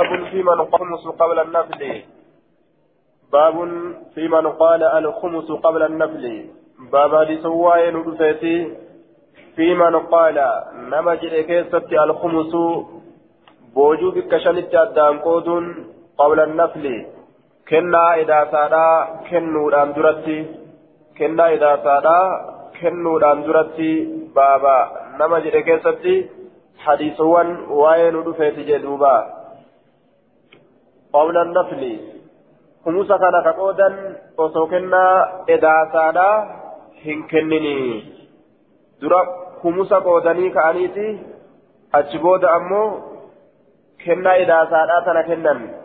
باب في من خمس قبل النفل. باب في من قال الخمس قبل النفل. باب هذه سواي ندفتي في من قال نما جري كيست الخمس. بوجوب كشنت الدام قود قبل النفل. كنا إذا سادا كنو دام درتي. كنا إذا سادا كنو دام درتي. بابا نما جري كيست حديثوان واي ندفتي جدوبا. قول النفل خموسا كان كقودا وسوكنا إداسادا هنكنني درا خموسا قودني كأنيتي أجبود أمو كنا إداسادا تنا كنن.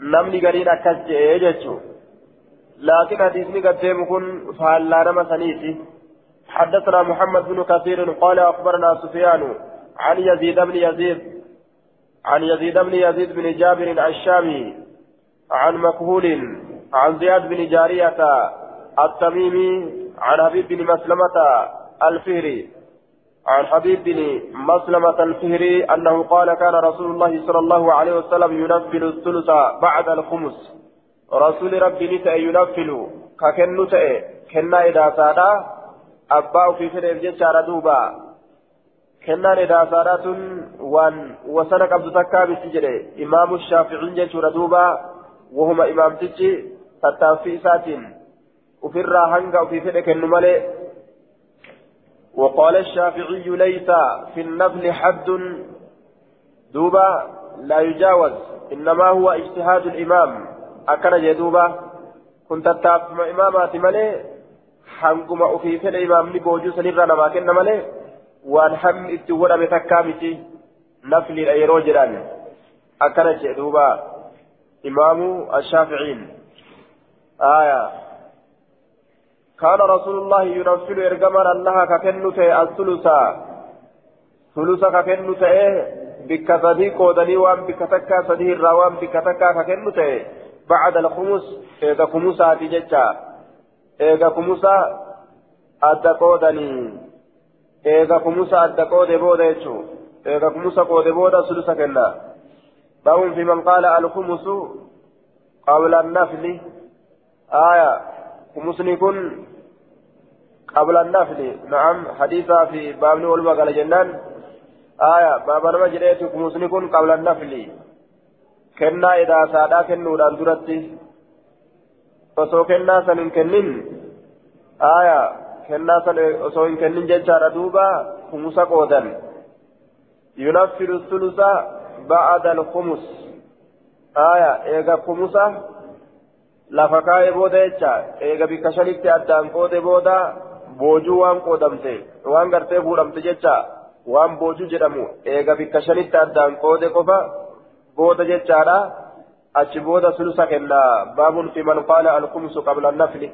namni gariin akkas je'ee jechuun laakiin hadiisni gaddeemu kun faallaa nama saniiti حدثنا محمد بن كثير قال أخبرنا سفيان عن يزيد بن يزيد عن يزيد بن يزيد بن جابر الشامي عن مكهول عن زياد بن جارية التميمي عن حبيب بن مسلمة الفهري عن حبيب بن مسلمة الفهري أنه قال كان رسول الله صلى الله عليه وسلم ينفل الثلث بعد الخمس. رسول ربي نتأ ينفل ككن نتأ كنا إذا سادا أباء في فرق جيشار دوبا. Kennaan edaasaadhaa tun waan wasana qabdu takkaa miti jedhe imaamu shaaficiin jechuudha duuba wahuma imaamtichi tattaaffii isaatiin ufirraa hanga ufii fedhe kennu malee وقال الشافعي ليس في النفل حد دوبا لا يجاوز إنما هو اجتهاد الإمام أكن جدوبا كنت تتاف إمامات ملي حنقم في فعل إمام نبوجو سنرى نما كن ملي waan hammi itti godhame takkaa miti nafliidha yeroo jedhan akkana jedhe duuba imaamu ashaaficiin aya كان رسول الله ينفل إرجمان الله ككنت الثلث ثلث ككنت بك صديق ودني وام بك تكا صديق الروام بك تكا ككنت بعد الخمس إذا خمسة تجتا إذا خمسة أدقودني eega kumusa adda qoode booda jechuun eega kumusa qoode booda sulusa kenna ba'uun fi man qaala alkumusu qabla nafli aya kumusni kun qabla nafli na'am hadiisaa fi baabni walumaa gala jennaan aya baaba nama jedheetu kumusni kun qabla nafli kennaa edaasaadhaa kennuudhaan duratti osoo kennaa san hin kennin aya kennaa san osoo hin kennin jechaadha duuba kumusa qoodan yunaffilu thulusa ba'ada alkumus aya eega kumusa lafa kaa'ee booda jecha eega bikka shanitti addaan qoode booda boojuu waan qoodamte waan gartee fuudhamte jecha waan boojuu jedhamu eega bikka shanitti addaan qoode qofa booda jechaadha achi booda sulusa kennaa baabun fi man qaala alkumsu qabla annafli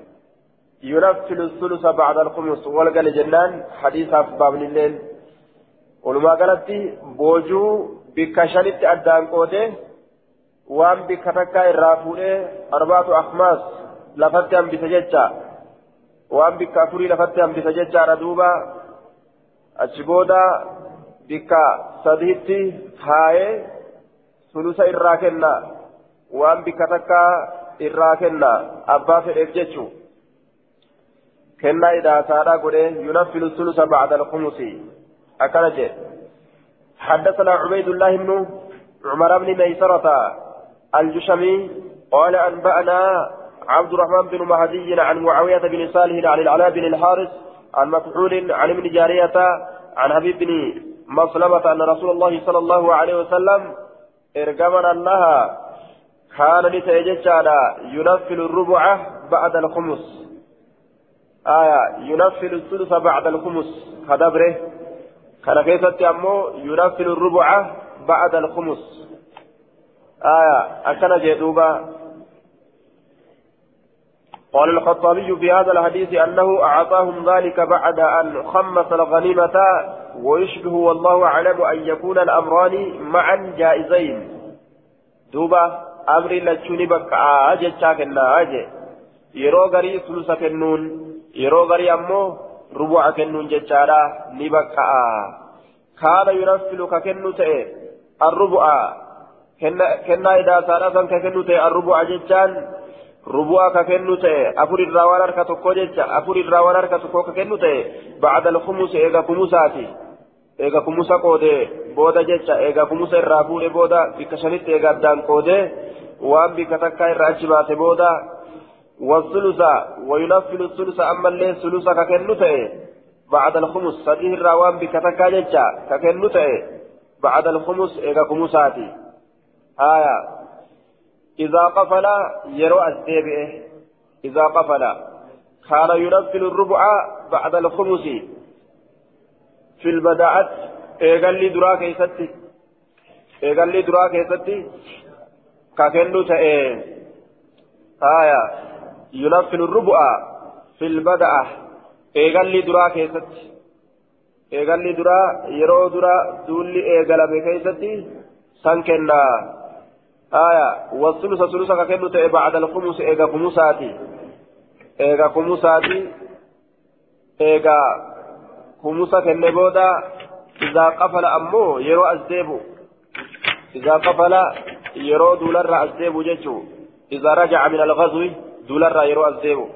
ينفل الثلث بعد الخمس. والقل جنان حديث باب الليل. ولما قالت بوجو بكشنت أدان قوته وان بكتكا الرافوله أربعة أخماس لفتهم بسججة. وان بكافوري لفتهم بسججة ردوبا أشبودا بكا صديقتي هاي ثلث إراكنا. وان بكتكا إراكنا. أبا في الإفجتشو كنا إذا سارا قده ينفل الثلث بعد الخمس أكنج حدثنا عبيد الله بن عمر بن ميسرة الجشمي قال أنبأنا عبد الرحمن بن مهدي عن معاوية بن صالح عن العلاء بن الحارث عن مفعول عن ابن جارية عن حبيب بن مسلمة أن رسول الله صلى الله عليه وسلم ارجمنا الله كان لتيجج ينفل الربع بعد الخمس آية ينفل الثلث بعد الخمس. كدبره كان كيف أمو ينفل الربع بعد الخمس. آية أكن جدوبا. قال الخطابي في هذا الحديث أنه أعطاهم ذلك بعد أن خمس الغنيمة ويشبه والله أعلم أن يكون الأمران معا جائزين. دوبا أمر لتشوني بك آجي شاكنا آجي. يرو غري ثلث كنون yeroo garii ammoo rubu'a kennuun jechaadha ni bakka'a kaana yunaffilu ka kennu ta'e arrubu'a kennaa idaasaadha san ka kennu ta'e arrubu'a jechaan rubu'a ka kennu ta'e afur irraa waan harka tokko jecha afur irraa waan harka tokko ka kennu ta'e ba'ada alkhumus eega kumusaati eega kumusa qoode booda jecha eega kumusa irraa fuudhe booda bikka shanitti eega addaan qoode waan bikka takkaa irraa achi baase booda والثلث وينفل الثلث أما الليل ثلث ككنته بعد الخمس صديه الراوان بكتكا ججا ككنته بعد الخمس إيغا خمساتي. آية. إذا قفل يروى الديبئ. إذا قفل. كان ينفل الربع بعد الخمس. في البداءة إيغا لي درا كيستي. إيغا لي درا كيستي. ككنو تأي. آية. ينفل الربع في البداءة إيغا لي درا كيستي. إيغا لي درا يرو درا دولي إيغا لبي كيستي سنكنا آية والثلث ثلث ككنو تأي بعد الخمس إيغا خمساتي. إيغا خمساتي. إيغا خمسة كنبودا إذا قفل أمو يرو أزديبو. إذا قفل يرو دولار أزديبو جيتشو. إذا رجع من الغزو دولار يرو أزديبو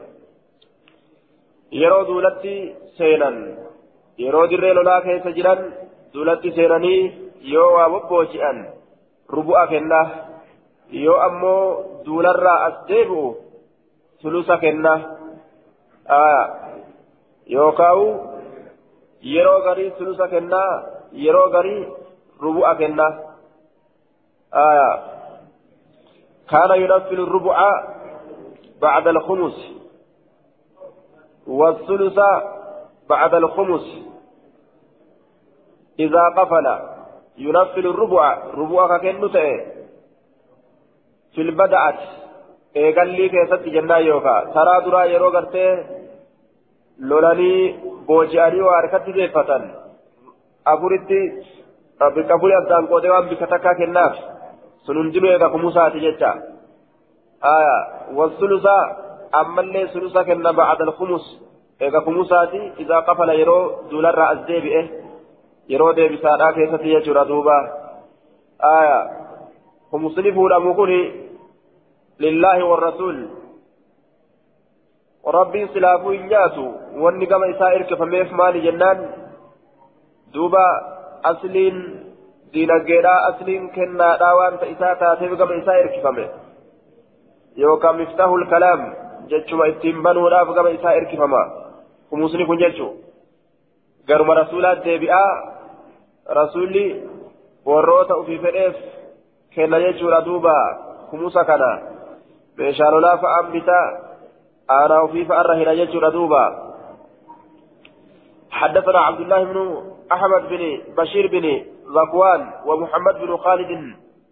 يرو دولتي سينا يرو دري لولا كيس جران دولتي سيناني يو وابوشيئا ربوء كنه yoo ammoo duularraa as deebi'u sulusa kenna yookaan yeroo garii sulusa kenna yeroo garii rubu'a kenna كان ينفل الربع بعد الخمس والثلث بعد الخمس إذا قفل ينفل الربع ربع كأنه في البدعة eegallii keessatti jennaa yookaan taraa duraa yeroo gartee lolanii booji'anii waa harkatti deeffatan afuritti bikka afurii addaan qoodee waan bikka takkaa kennaaf sun hundinuu eega kumusaati jecha wasulusa ammallee sulusa kenna ba'adal kumus eega kumusaati isaa qafala yeroo duularraa as deebi'e yeroo deebisaadhaa keessatti jechuudha duuba kumusni fuudhamu kuni لله والرسول وربي سلافو إنياتو واني قام إساء إركف ميف مالي جنان دوبا أسلين دينا قيرا أسلين كنا داوان فإساء تاتيف قام إساء مفتاح الكلام جتشما اتنبانو راف قام إساء إركف ما خموسني كن جتشو قرم رسولات ديبئا رسولي warroota ofii fedheef kenna jechuudha duuba. Kumusa kana meeshaa lolaa fa'aan bitaa aanaa ofii fa'arra hira jechuudha duuba. حدثنا عبد الله بن أحمد بن بشير بن ذكوان ومحمد بن خالد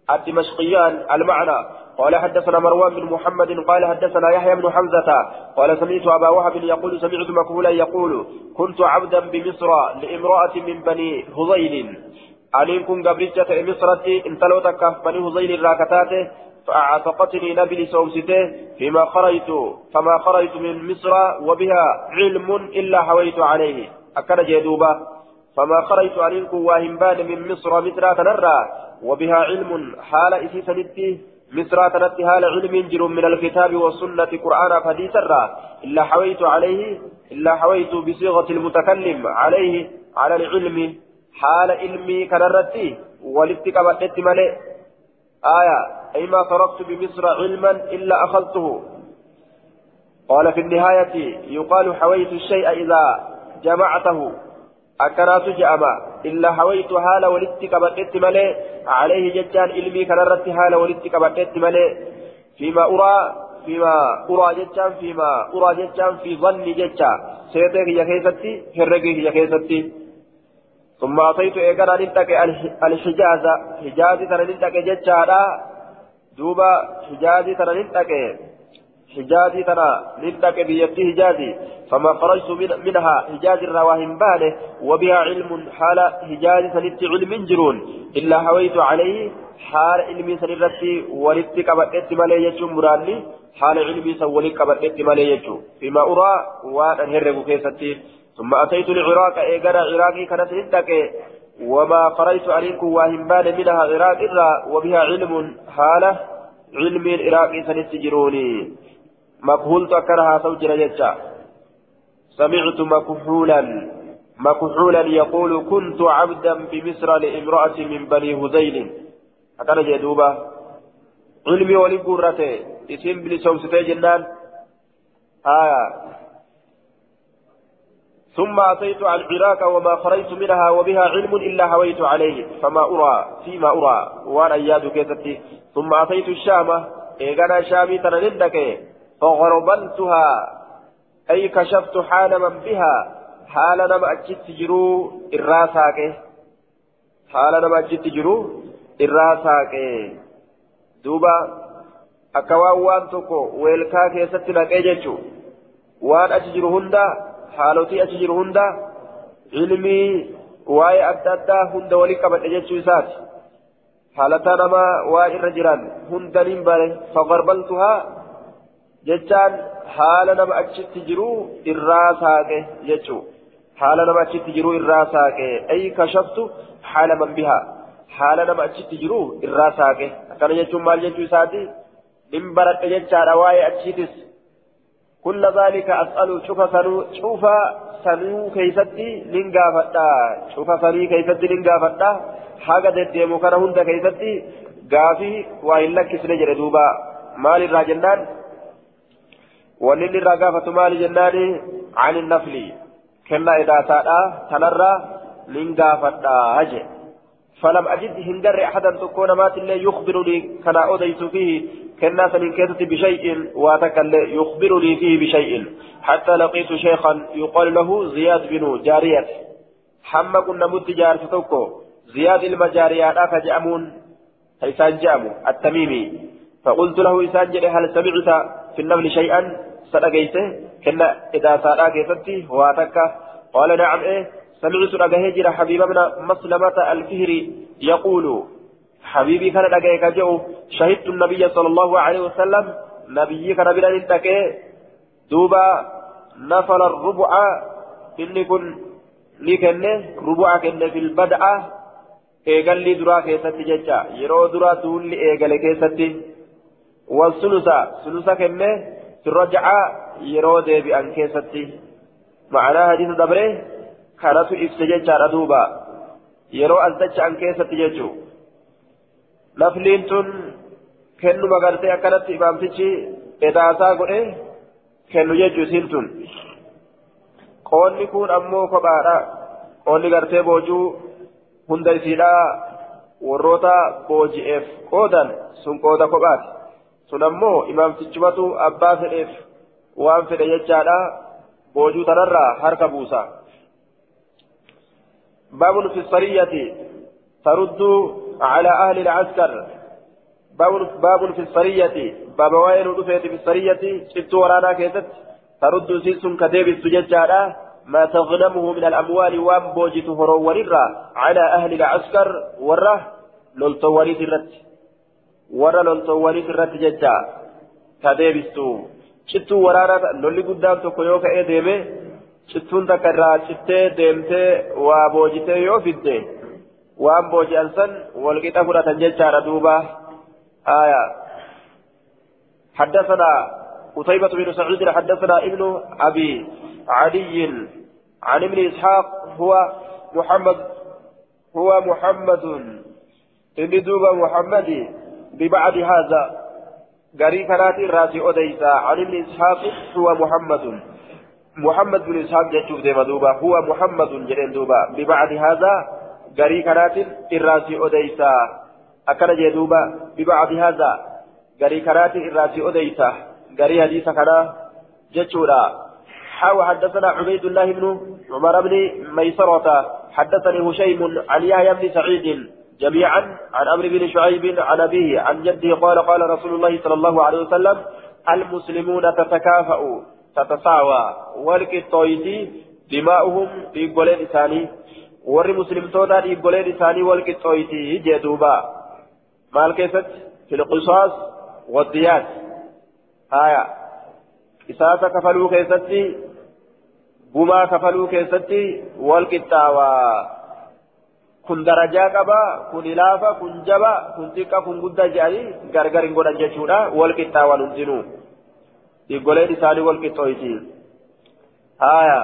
الدمشقيان المعنى. قال حدثنا مروان بن محمد قال حدثنا يحيى بن حمزة قال سمعت أبا وهب يقول سمعت مكهولا يقول كنت عبدا بمصر لامرأة من بني هذيل. أن كن قبرجة مصرتي انتلوتك بني هذيل راكتاته فأعتقتني نبي سوسته فيما خرجت فما خرجت من مصر وبها علم إلا حويت عليه. أكد جدوبة فما خرجت عليكم واهنبان من مصر مصر تنرى وبها علم حال إسيس نتي مصر تنتي حال علم جر من الكتاب والسنة قرآن حديث إلا حويت عليه إلا حويت بصيغة المتكلم عليه على العلم حال علمي كنرتي. ولتك ملئ آية أي ما تركت بمصر علما إلا أخذته. قال في النهاية يقال حويت الشيء إذا جمعته. أكرات جأما إلا حويت هال ولدتك بقيت ملي عليه ججان علمي كنرت هال ولدتك بقيت ملي. فيما أرى فيما أرى ججان فيما أرى ججان في ظن ججان سيتك يا كيستي هرقك يا كيستي ثم أعطيت إيقنا ننتك الحجاز حجازي ترى ننتك ججانا. دوبا حجازي ترى ننتك حجازي ترى ننتك بيدي حجازي فما خرجت من منها حجاز الرواهم باله وبها علم حال حجازي سنت علم جرون إلا هويت عليه حال علمي سنرتي ولدت كبت مالي مراني حال علمي سولي كبت مالي فيما أرى وأن هرقوا كيستي ثم أتيت العراق إيقنا عراقي كانت ننتك وما قريت عليكم واهمبان منها عراق إلا وبها علم حالة علم العراق سنستجروني مكهول تكرها سوجر جتا. سمعت مكحولا مكحولا يقول كنت عبدا بمصر لامرأة من بني هذيل أكان جدوبا علمي ولي قرته إسم بن سوستي جنان. آه. ثم أتيت على العراق وما خرجت منها وبها علم إلا هويت عليه. فما أرى فيما أرى. وأنا أياد كيستي. ثم أتيت الشام. إيغانا شامي تنندك فغربلتها أي كشفت حال من بها حال نما أجت جرو الراساك حال نما أجت جرو الراساك دوبا أكوان وان تكو ويلكا كيستي نكي وان أججر هندا haalotii achi jiru hunda ilmii waa'ee adda addaa hunda walii qabadhe jechuu isaati haalataa namaa waa irra jiran hundaniin bare fagarbaltuhaa jechaan haala nama achitti jiru irraa saaqe jechuu. Haala nama achitti jiru irraa saaqe. Ay kashaftu? Haala man haala nama achitti jiru irraa saaqe. Akkana jechuun maal jechuu isaati? In baradhe jechaadha waa'ee achiitis. Kulla zaalika as'alu cufa sanuu cufa sanuu keeysatti nin gaafadhaa cufa sanii keeysatti nin gaafadhaa haga deddeemu kana hunda keeysatti gaafii waa hin lakkisne jedhe duuba. Maalirraa jennaan? ولل الرقافة مال جنان عن النفل كنا إذا سادا تنرى لنقا فتا هجي فلم أجد هنجر أحدا تكون مات اللي يخبرني كان أوديت فيه كنا سنين كيست بشيء واتكل يخبرني فيه بشيء حتى لقيت شيخا يقال له زياد بن جارية حما كنا متجار ستوكو زياد المجاريات فجأمون إسان جامو التميمي فقلت له إسان جري هل سمعت في النبل شيئا صدقيته كنا إذا صدق كيستي واتك قال نعم إيه سمعت رجهجر حبيب بن مسلمة الفهري يقول حبيبي كان دقيق جو شهدت النبي صلى الله عليه وسلم نبي كان بلا نتكي دوبا نفل الربع إني كن لكن ربع كن في البدعة إيقال لي درا كيستي ججا يرو درا دول لي إيقال كيستي والسلسة سلسة كن في الرجعة يرو دي بأن كيستي معنى حديث دبره كانت إفسججا دوبا يرو أزدج أن كيستي ججو lafliin tun kennuma gartee akkanatti imaamtichi edaasaa godhe kennu jechuu isiin tun qoonni kun ammoo kophaadha qoonni gartee boojuu hunda isiidhaa warroota booji'eef qoodan sun qooda kophaati sun ammoo imaamtichumatu abbaa fedheef waan fedhe jechaadha boojuu tanarraa harka buusa baabun fi sariyati tarudduu على أهل العسكر باب باب في السرية باب وين ودفيت في السرية شفت ورانا كيست ترد سيس كتيب السججارة ما تغنمه من الأموال وان بوجت هروريرا على أهل العسكر ورة لولتوانيت الرت ورة لولتوانيت الرت ججا كتيب السو شفت ورانا لولي قدام تكويوك إيه ديمي شفتون تكرا شفتي ديمتي وابوجتي يوفيتي waan booji'an san walqixa fudhatan jechaadha duuba. آية حدثنا قتيبة بن سعيد حدثنا ابن أبي علي عن ابن إسحاق هو محمد هو محمد ابن دوبا محمد ببعد هذا قري كانت الراسي أديسا عن ابن إسحاق هو محمد. محمد بن إسحاق جتشوف ديما دوبا. هو محمد جرين دوبا. ببعد هذا kanaatiin irraasii odeysa akkana jee duuba bibacdi haadha garii kanaatiin irraasii odeysa garii hadiisa kanaa jechuudha حاو حدثنا عبيد الله بن عمر بن ميسرة. حدثني هشيم عن يحيى بن سعيد. جميعا عن عمرو بن شعيب عن أبيه عن جده قال قال رسول الله صلى الله عليه وسلم المسلمون تتكافأ تتساوى والكتويتي دماؤهم في قولي لساني ور مسلم تودا في قولي لساني والكتويتي جدوبا مال كيفت؟ في القصاص والديات. آية. إساسة كفلو كيفتي بما كفلو كيفتي والكتاوى kun darajaa qaba kun ilaafa kun jaba kun xiqqa kun guddaa jedhanii gargar hin godhan jechuudha wal qixxaawan hundinuu dhiiggoleen isaanii wal qixxooyti haya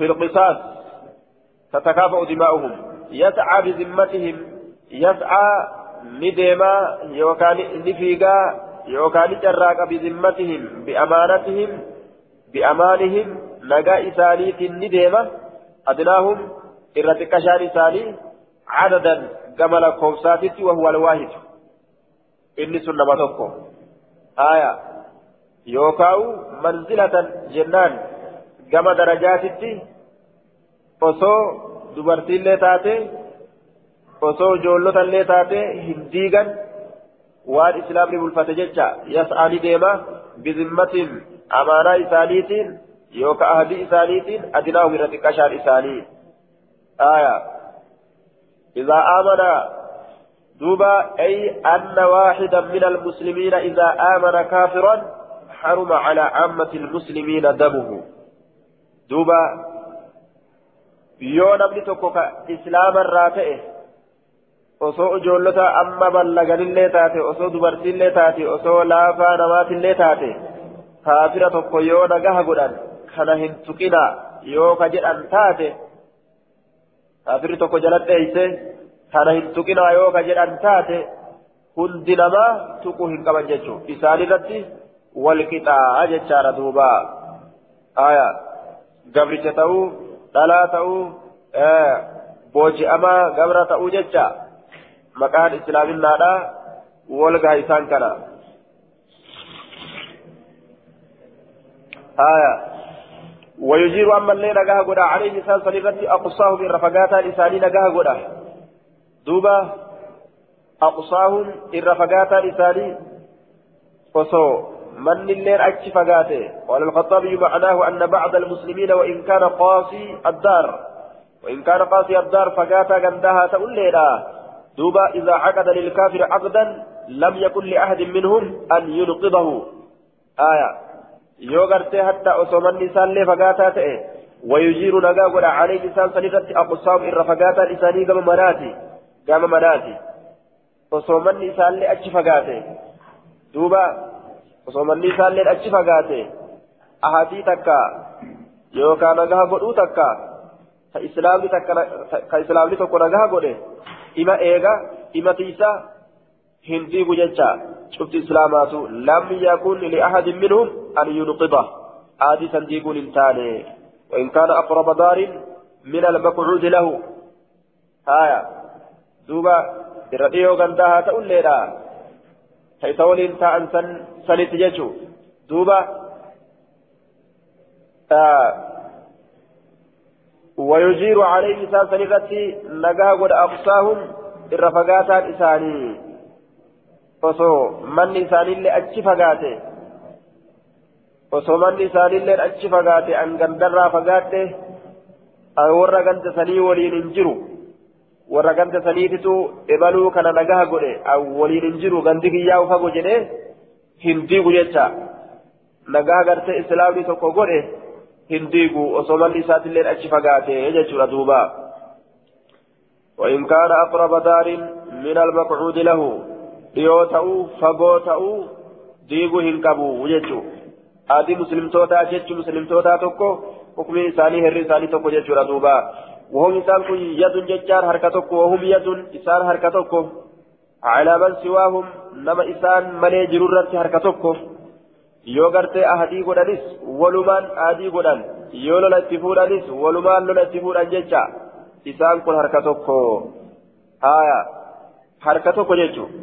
في القصاص تتكافأ دماؤهم يسعى بذمتهم يسعى ندما يوكان نفيقا يوكان جراك بذمتهم بأمانتهم بأمانهم نجا إسانيت ندما أدناهم irratti إلا isaanii ثاني gama lakkoofsaatitti كوساتي وهو الواحد إني سلم تكو آية يوكاو manzilatan jennaan gama darajaatitti osoo dubartiillee taate osoo ijoollotallee taate hin diigan waan islaamni bulfate jecha yas'aanii deema bizimmatiin amaanaa isaaniitiin yookaan ahadii isaaniitiin adinaa ofirratti qashaan isaanii. آية إذا آمن دوبا أي أن واحدا من المسلمين إذا آمن كافرا حرم على عامة المسلمين دمه دوبا yoo namni tokko ka islaamarraa ta'e osoo ijoollota amma ballaganillee taate osoo dubartiillee taate osoo laafaa namaatillee taate kaafira tokko yoo nagaha godhan kana hin tuqina yoo ka jedhan taate kafirri tokko jalatti eeyse kana hin tuqinaa yoo ka jedhan taate hundi namaa tuquu hin qaban jechuun. Wal qixaa jechaadha duuba. Aya gabricha ta'uu dhalaa ta'uu booji'amaa gabra ta'uu jecha. Maqaan islaaminaadha wal gaha isaan kana. Aya. ويجير أما اللي نجاه قدا عليه مثال سنرتي أقصاهم إن رفقاتا لساني نجاه قدا دوبا أقصاهم إن رفقاتا لساني فصو. من الليل أكش فقاته. قال الخطابي معناه أن بعض المسلمين وإن كان قاسي الدار. وإن كان قاسي الدار فقاتا قندها تقول لنا دوبا إذا عقد للكافر عقدا لم يكن لأحد منهم أن ينقضه آية. Yoo gartee hatta osoo manni isaallee fagaataa ta'e wayujiiru nagaa godha calee isaan sanirratti aqusaam irra fagaataan isaanii gama manaati gama manaati osoo manni isaallee achi fagaate duuba osoo manni isaallee achi fagaate ahadii takka yookaan nagaa godhuu takka ka islaamni tokko nagaa godhe ima eega ima tiisa hin diigu jecha شفت إسلامات لم يكن لأحد منهم أن ينقضه عادي صنديق انتاني وإن كان أقرب دار من المقعود له. آية دوبا الرقيو غندها تقول لنا حيث ولين تأن سن سنت جيشو. دوبا. آه. ويجير عليه إنسان سنغتي نقاه قد أقصاهم الرفقات إساني. osoo manni isaaniillee achi fagaate osoo manni isaaniillee achi fagaate an gandarraa fagaadhe warra ganda sanii waliin hin jiru warra ganda saniititu ebaluu kana nagaha godhe waliin hin jiru gandi kiyyaa fago jedhe hin diigu jecha nagaa gartee islaamni tokko godhe hin diigu osoo manni isaatiillee achi fagaate jechuudha duuba وإن كان أقرب دار من المقعود له dhiyoo ta'uu fagoo ta'uu diiguu hin qabu jechuun adii muslimtootaa jechuun muslimtootaa tokko hukumiin isaanii herri isaanii tokko jechuudha duuba wahum isaan kun yadun jechaan harka tokko wahum yadun isaan harka tokko calaaman siwaahum nama isaan malee jirurratti harka tokko yoo gartee ahadii godhanis walumaan adii godhan yoo lola itti fuudhanis walumaan lola itti fuudhan jecha isaan kun harka tokko haya harka tokko jechuudha.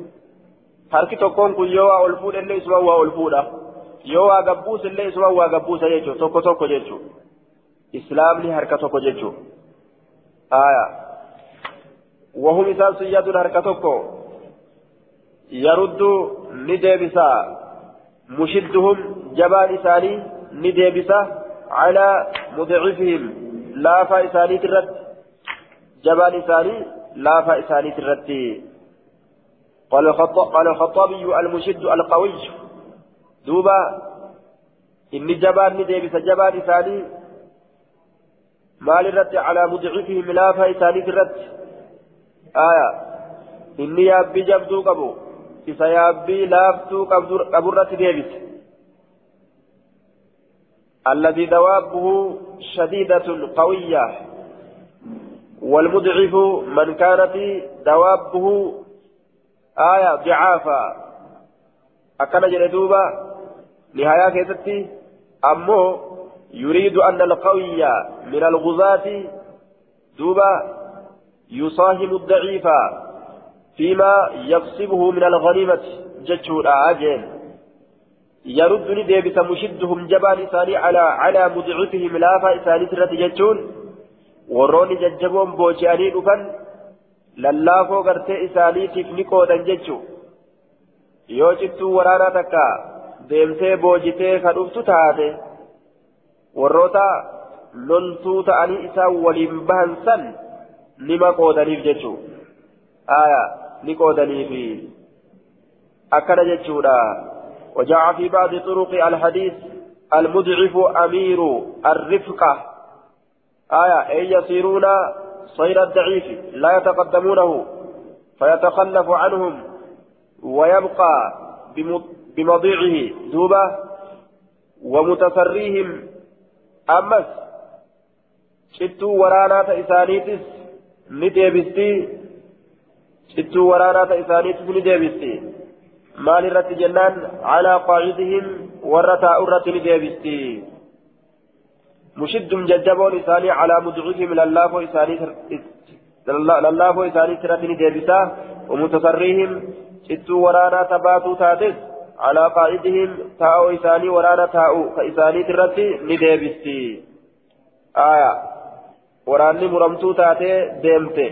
harki tokkoon kun yoo waa ol fuudhe illee isuma waa ol fuudha yoo waa gabbuus illee isuma waa gabbuusa jechuudha tokko tokko jechuudha islaamni harka tokko jechuudha aya wahum isaan sun yaduun harka tokko yaruddu ni deebisa mushidduhum jabaan isaanii ni deebisa calaa mudcifihim laafaa isaaniit irratti jabaan isaanii laafaa isaaniit irratti قال الخطابي المشد القوي ندي بس جبان ثاني مال الرد على مضعفهم لا فايساني في الرد آية إني يابي جبدو قبو إذا يابي لافتو قبو الرد ديبس الذي دوابه شديدة قوية والمضعف من كانت دوابه آية ضعافا أكن جلدوبا نهاية كيستي. أمو يريد أن القوي من الغزاة دوبا يصاحب الضعيف فيما يقصبه من الغنيمة جتشور أجل يردني ديبس مشدهم جبان إساني على على مضعفهم لافا إساني ترت جتشون booji'anii dhufan lallaafoo gartee isaaniitiif ni qoodan jechuu yoo cittuu waraanaa takka deemtee boojitee ka dhuftu taate warroota loltuu ta'anii isaan waliin bahan san nima qoodaniif jechuu aya ni qoodaniifi akkana jechuudha وجاء في بعض طرق الحديث المضعف أمير الرفقة آية أي يصيرون صير الضعيف لا يتقدمونه فيتخلف عنهم ويبقى بمضيعه دوبة ومتسريهم أمس. شتوا ورانا إسانيتس نديبستي. شتوا ورانا إسانيتس نديبستي. مال الرت جنان على قاعدهم ورتا أرت نديبستي. مشد ججبون إساني على مدعوهم للافو إساني للافو إساني سرتني ديبسا cittuu waraanaa tabaatuu taates alaa qaa'idihim taa'uu isaanii waraana taa'u ka isaaniit irratti ni deebisti. Aya. Waraanni muramtuu taatee deemte.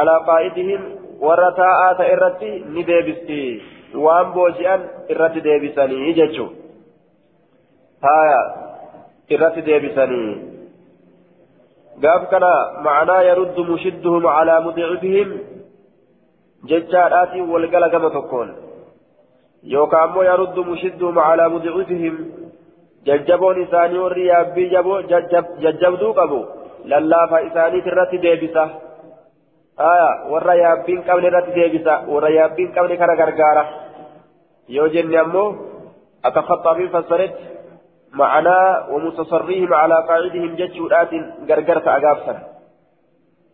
Alaa qaa'idihim warra taa'aa ta'e irratti ni deebisti. Waan booji'an irratti deebisanii jechuun. Aya. Irratti deebisanii. Gaaf kana macnaa yaruddu mushidduhum calaa mudicifihim jechaadhaatiin walgala gama tokkoon. Yookaan ammoo yaruddu mushiddu macalaa mudicifihim jajjaboon isaanii warri yaabbii jajjabduu qabu. Lallaafa isaaniit irratti deebisa. Warra yaabbiin qabne irratti deebisa. Warra yaabbiin qabne kana gargaara. Yoo jenne ammoo akka faxaafiin fassaretti macanaa wamustasarriihim calaa qaacidihim jechuudhaatiin gargar ta'a gaabsan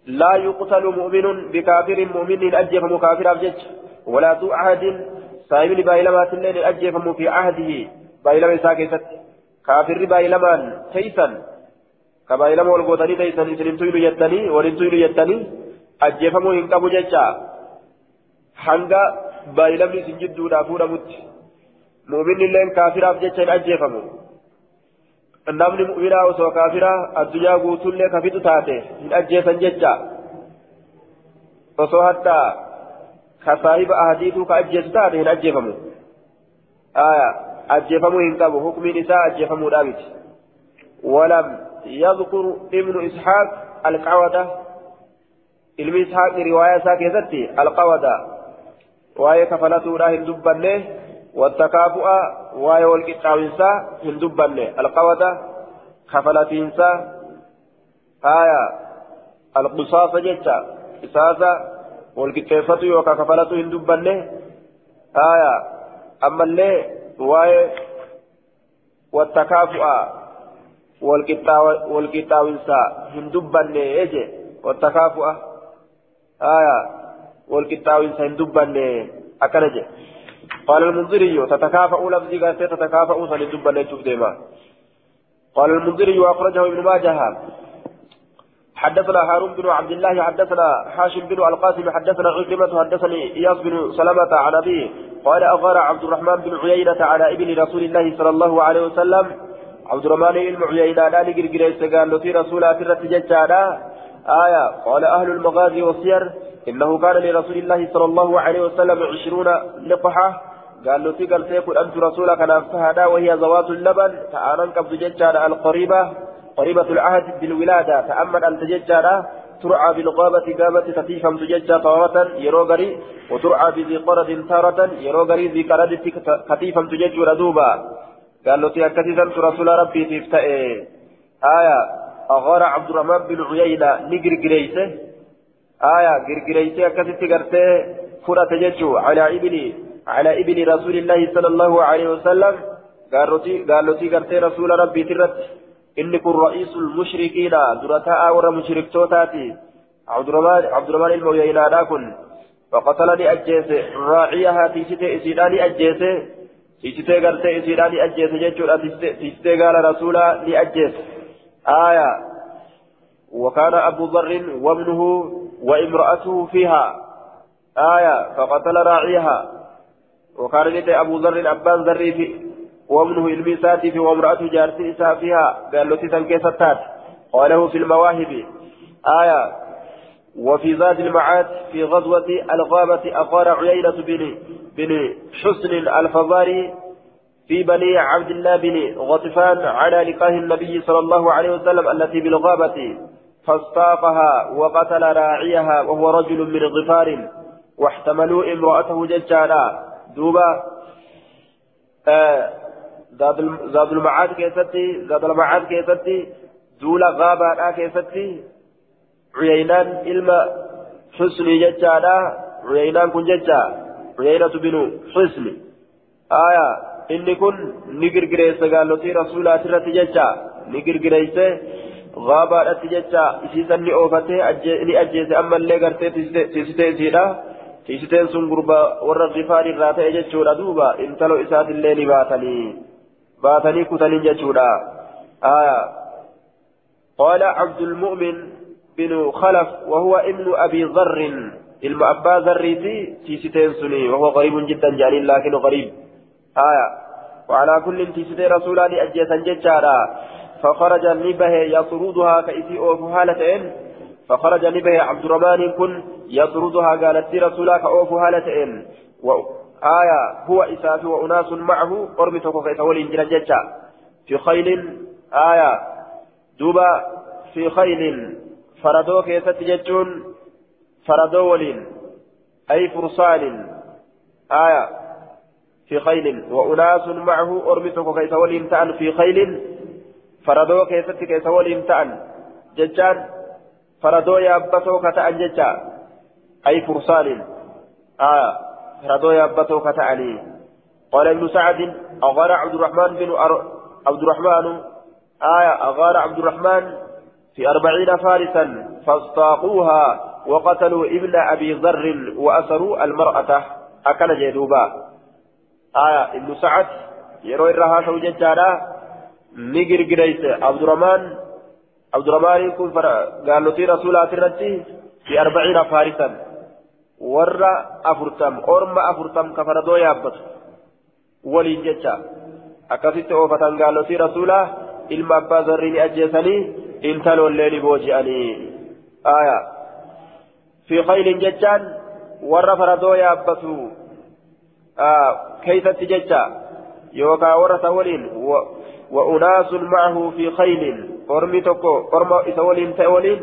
لا يقتل مؤمن بكافر مؤمن أجف مكافر أبجج ولا ذو عهد صاحب بايلما تلين أجف في عهده. بايلما ساكست كافر بايلما تيسا كبايلما والقوتني تيسا إسلم تيلو يتني ولن تيلو يتني. أجف مهم كبو جتشا حنقا بايلمني سنجدو دافور مت مؤمن لين كافر أبجج أجفمو namni mu'minaa osoo kaafiraa addunyaa guutuullee kafitu taate hin ajjeesan jecha osoo hadda ka saahiba ahadiituu ka ajjeesu taate hin ajjeefamu ajjeefamuu hin qabu hukmiin isaa ajjeefamuudhaa miti ولم يذكر ابن إسحاق القودة علم إسحاق رواية ساكتة القودة وهي كفلته راهن دبنه والتكافؤ واي والقطاوينسا من دبنة. القودة كفلتينسا آية القصاص جتا قصاصا والقطيفة يوكا من دبنة. آية أما اللي والتكافؤ والقطاوينسا من دبنة يجي والتكافؤ. آية والقطاوينسا من دبنة. أكنجي قال المنذري تتكافأ لفظي قالت تتكافأ سندب نجوف ديما. قال المنذري وأخرجه ابن ماجه. حدثنا هارون بن عبد الله حدثنا حاشم بن القاسم حدثنا عكرمة حدثني إياس بن سلمة عن أبيه قال أغار عبد الرحمن بن عيينة على ابن رسول الله صلى الله عليه وسلم. عبد الرحمن بن عيينة لا نقر قريس في رسول الله آية قال أهل المغازي والسير إنه كان لرسول الله صلى الله عليه وسلم عشرون لقحة. قال له تقل سيكون أنت رسولك نفسها وهي زوات اللبن تعالى قبض ججارة القريبة قريبة العهد بالولادة تأمل أن تججارة ترعى بالغابة قامة تتيفم تججى طارة يروغري وترعى بذي قرد تارة يروغري ذي قرد تتيفم تججى ردوبا قال له تأكد رسول ربي تفتئ آية أغار عبد الرحمن بن عيينة نجر جريسه آية جرجريسه كست قرته فرة ججو على ابن على ابن رسول الله صلى الله عليه وسلم قال له قرته رسول ربي ترت إني كن رئيس المشركين درتاء ور مشرك توتاتي. عبد الرحمن عبد الرحمن المويينا كن. فقتلني أجيس راعيها تيستي إسيداني أجيس تيستي قرتي إسيداني أجيس جيتشو تيستي قال رسولا لأجيس. آية. وكان أبو ذر وابنه وامرأته فيها. آية. فقتل راعيها. وكان أبو ذر أبان ذري في وابنه الميساتي في وامرأته جارتي إساء فيها قال له تسن كيستات قاله في المواهب. آية. وفي زاد المعاد في غزوة الغابة أقار عيينة بن بن حسن الفضاري في بني عبد الله بن غطفان على لقاه النبي صلى الله عليه وسلم التي بالغابة فاستاقها وقتل راعيها وهو رجل من غفار واحتملوا امرأته ججالا. دوبا آه زاد المعاد كيستي زاد المعاد كيستي دولا غابة كيستي عيينان إلما حسني ججالا عيينان كن ججا عيينة بن حسن آية inni kun ni girgireessa gaalotii rasuulaati irratti jecha ni girgireesse gaabaadhatti jecha isiisan ni oofatee ni ajjeese ammallee gartee tiisitee isiidha tiisiteen sun gurba warra rifaan irraa ta'e jechuudha. Duuba intalo isaatillee ni baatanii baatanii kutanii jechuudha. قال عبد المؤمن بن خلف وهو ابن أبي ذر المأبا ذريتي تيستين سني وهو قريب جدا جليل لكنه قريب آية وعلى كل تيسير رسولا لأجيسا ججارا فخرج نبه يطردها كإسي أوف هالتين فخرج نبه عبد الرحمن كن يطردها قالت رسولا كأوف هالتين وآية هو إساف وأناس معه قرمتك كيف ولين جنججا في خيل آية دوبا في خيل فردو كيف تججون فردو ولين أي فرسان آية في خيل وأناس معه أرمسك كيس وليم تأن في خيل فردو كيست كيس وليم تأن ججان فردو يابتو كتأن ججا أي فرسان آه فردو يابتو كتأني قال ابن سعد أغار عبد الرحمن بن أر... عبد الرحمن آية أغار عبد الرحمن في أربعين فارسا فاستاقوها وقتلوا ابن أبي ذر وأسروا المرأة أكل جدوبا آية ابن سعد يروي الرها سو ججارا نجر جريس عبد الرحمن عبد الرحمن يكون قال له رسول الله في أربعين فارسا ورا أفرتم أرم أفرتم كفردو يابت ولين ججا أكثت أوفتن قال له رسوله ilma abbaa zarrii ni ajjeesanii intaloollee ni booji'anii. Aya. Fi khaylin jechaan warra faradoo yaabbatu كيف تججا يوكا ورث ولين وأناس معه في خيل أرمي تكو أرمى إسولين تأولين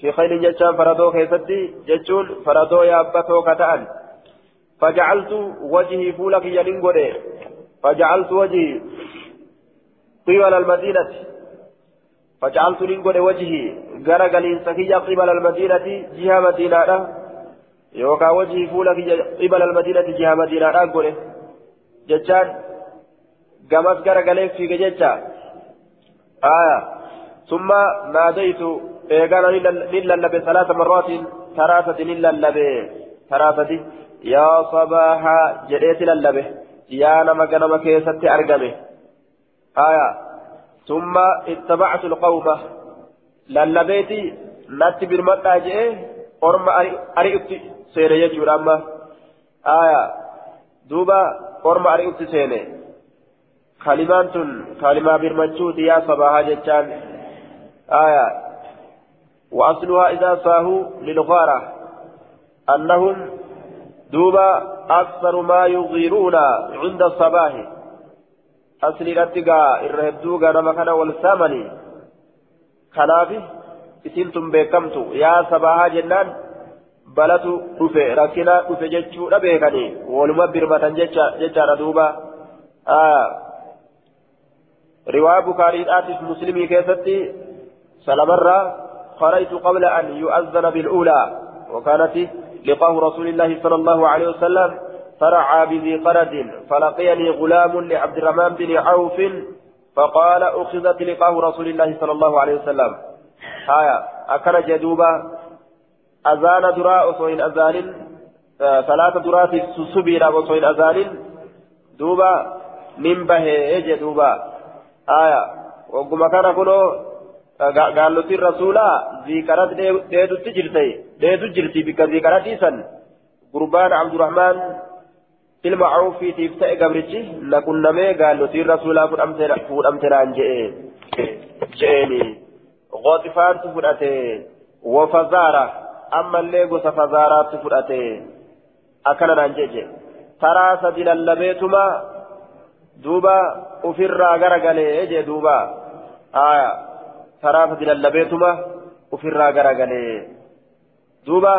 في خيل ججان فردو كيستي ججون فردو يابتو كتان فجعلت وجهي فولك يلنقري فجعلت وجهي قبل المدينة فجعلت لنقري وجهي غرقل سكية قبل المدينة جهة مدينة يوكا وجهي فولك قبل المدينة جهة مدينة أقوله جتان قمت قرقلين فيك جتا آية ثم ناديت إيقانا لللبي ثلاث مرات ثلاثة لللبي ثلاثة يا صباحا جريت للبي يا نما قنما كيست أرقمه آية. ثم اتبعت القوم. للبيتي نتي بالمتى جئ أرم أرئت سير يجور أما. آية. دوبا أرم أرئت سيني. كلمان تن كلمة برمجوت يا صباها جتان آية وأصلها إذا صاهوا للغارة أنهم دوبا أكثر ما يغيرون عند الصباح أصلي رتقا الرهدوغا نمكنا والثامني كنافي isintum beekamtu yaa sabahaa jennaan balatu dhufe rakkina dhufe jechuudha beekanii waluma birmatan jechaadha duuba riwaa bukaariidhaatif muslimii keessatti سلمرة خرجت قبل أن يؤذن بالأولى وكانت لقاه رسول الله صلى الله عليه وسلم فرعى بذي قرد فلقيني غلام لعبد الرحمن بن عوف فقال أخذت لقاه رسول الله صلى الله عليه وسلم. آية أكل جدوبا أذان دراء صوين أذان صلاة دراء سبيرا وصوين أذان دوبا نمبه جدوبا. آية وقم كان كنو gaallotiin rasuulaa ziikarat dheedutti jirte dheedu jirti bikka ziikaratii san gurbaan abdurrahmaan ilma cawfiitiif ta'e gabrichi na qunnamee gaallotiin rasuulaa fuudhamte naan je'e je'eeni qoxifaantu fudhate wafazaara ammallee gosa fazaaraatti fudhate akkana naan je'e taraa sadi lallabeetuma duuba ufirraa garagalee jee duuba aayaa karaaf dilallabeetuma ofirraa garagalee duuba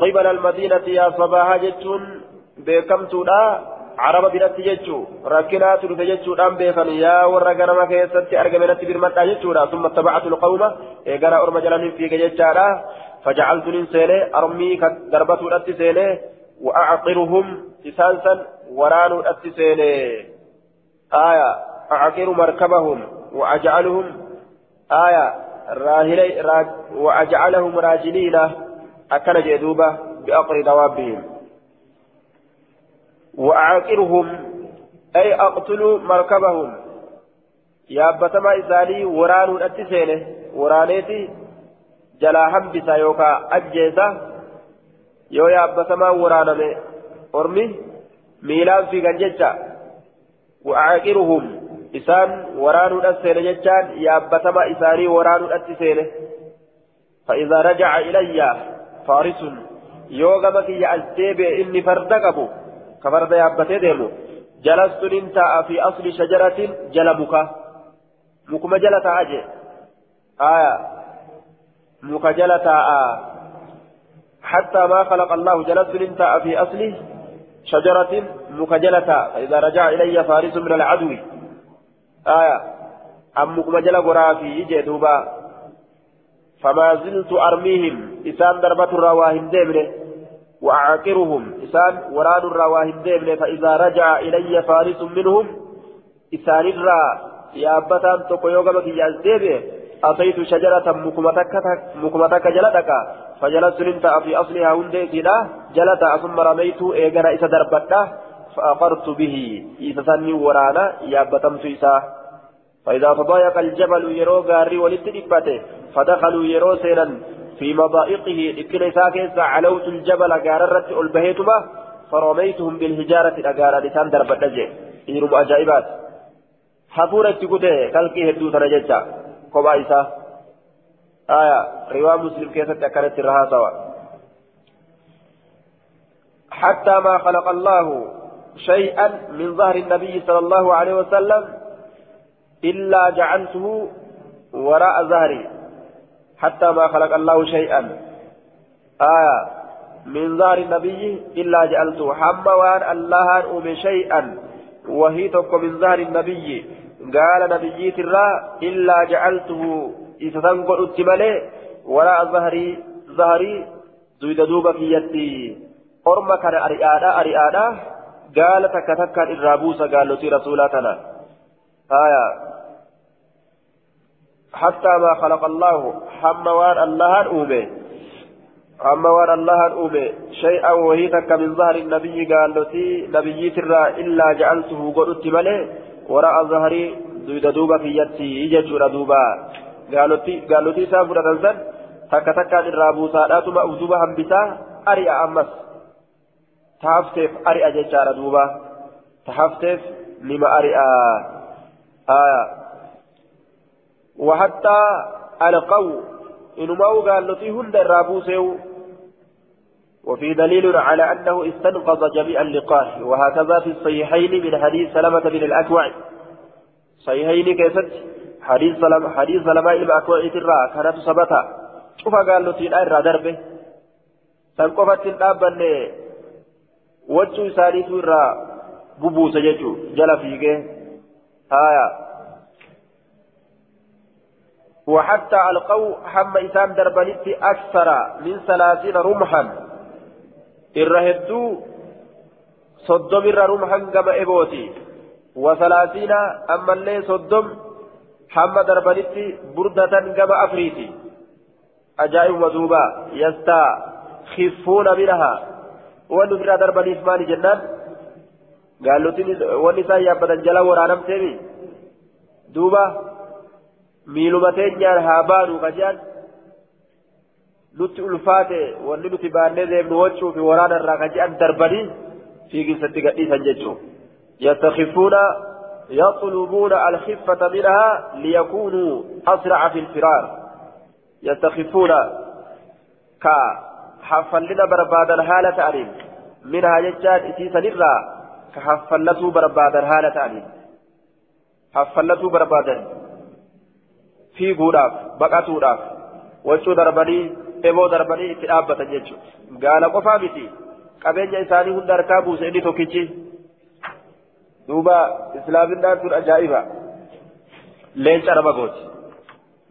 qibala almadiinati yaa sabaahaa jechuun beekamtuudha. Araba biratti jechuu rakkinaa turte jechuudhaan beekan yaa warra garama keessatti argame natti birmadhaa jechuudha. Summa tabacatu lqawma eegaraa orma jalaniin fiige jechaadha. Fajacaltuniin seenee armii darbatuudhatti seenee wa'aciruhum isaan san waraanuudhatti seenee aayaa أعقر مركبهم وأجعلهم آية راهلي راج وأجعلهم راجلين أكن جدوبة بأقر دوابهم. وأعقرهم أي أقتل مركبهم. يا بتما إسالي وران أتسينه ورانيتي جلا همبسا يوكا أجيسا. يا بتما ورانمي أرمي ميلان في غنججة وأعقرهم. Isaan waraanuudhaan seene jechaan yaabbatama isaanii waraanuudhaatti seene. فإذا رجع إلي فارس يوغا كي أجديب إني فرد قبو كفرد يابتي ديمو جلست انتا في أصل شجرة جلبك مكما جلتا أجي آية مك جلتا آه حتى ما خلق الله جلست انتا في أصل شجرة مك جلتا فإذا رجع إلي فارس من العدو آية. أمكم جل غرافي جدوبا فما زلت أرميهم. إسان دربة الرواهن ديمنه وأعاقرهم. إسان وراد الرواهن ديمنه فإذا رجع إلي فارس منهم. إسان الرا. يا أبتان تقيوغا بكي يزديبه أتيت شجرة مكمتك جلتك فجلست انت في أصلها هنديتنا جلت ثم رميت. إيغنا إسا دربته فأقرت به. إذا ورانا يابتمت إساه فإذا تضايق الجبل يرو غاري ولتدبته فدخلوا يرو سيرا. في مضائقه إكل ساكس علوت الجبل غاررت ألبهيتما فرميتهم بالهجارة الأغارة لسان درب النجي إيرم أجائبات. حفورة تقوته كالكي هدو تنججا. كوبا إساه آية رواه مسلم كيسة أكلت الرها سوا حتى ما خلق الله شيئا من ظهر النبي صلى الله عليه وسلم إلا جعلته وراء ظهري حتى ما خلق الله شيئا. آية من ظهر النبي إلا جعلته. حما وان الله أم شيئا وهي من ظهر النبي. قال نبي ترى إلا جعلته. إذا تنقل التمالي وراء ظهري ظهري زيد دوبا في يدي. أرمك أرئادا أرئادا قال تكا تكا الرابوس قال لتي رسولاتنا آية حتى ما خلق الله حموان الله أومي حموان الله أومي شيئا وهي من ظهر النبي قال لتي نبي ترى إلا جعلته قلت ملي وراء ظهري دويد دوبا في يدتي يجور دوبا قال لتي سافر تنزل تكا تكا الرابوسات أتما همبتا أريا أمس تحفتف أرئة ججارة دوبا. تحفتف لما أرئة آية. وحتى ألقوا إنما قال لطيهن الرابوسيو وفي دليل على أنه استنقذ جميع اللقاح. وهكذا في الصحيحين من حديث سلمة بن الأكوع. صحيحين كيست حديث سلمة حديث سلمة بن الأكوع ترى كانت ثبتا شوف قال لطيهن أرى دربه. تنقفت الأب wachuu isaaniitu irraa bubuusa jechuu jala fiigee haya وحتى ألقوا حم إسان دربنت أكثر من ثلاثين رمحا الرهدو صدم الرمحا كما إبوتي وثلاثين أما اللي صدم حم دربنت بردة كما أفريتي أجائب مذوبا يستخفون منها ونفر دربنت مال جنان قالوا تني ونساء يابدن جلا ورانم تيمي دوبا miiluma teenyaan haa baanu kajaan nutti ulfaate wanni nuti baannee deemnu wachuu fi waraana irraa kaje'an darbanii fiiginsatti gadhiisan jechuun يستخفون يطلبون الخفة منها ليكونوا أسرع في الفرار يستخفون كحفلنا بربادا حالة أليم منها يجاد إتيسا للرا كحفلته بربادا حالة أليم حفلته بربادا fiiguudhaaf baqatuudhaaf wachuu darbanii eboo darbanii itti dhaabbatan jechuudha gaala qofaa miti qabeenya isaanii hunda harkaa buuse inni tokkichi duuba islaaminaan tun ajaa'iba leenca nama gooti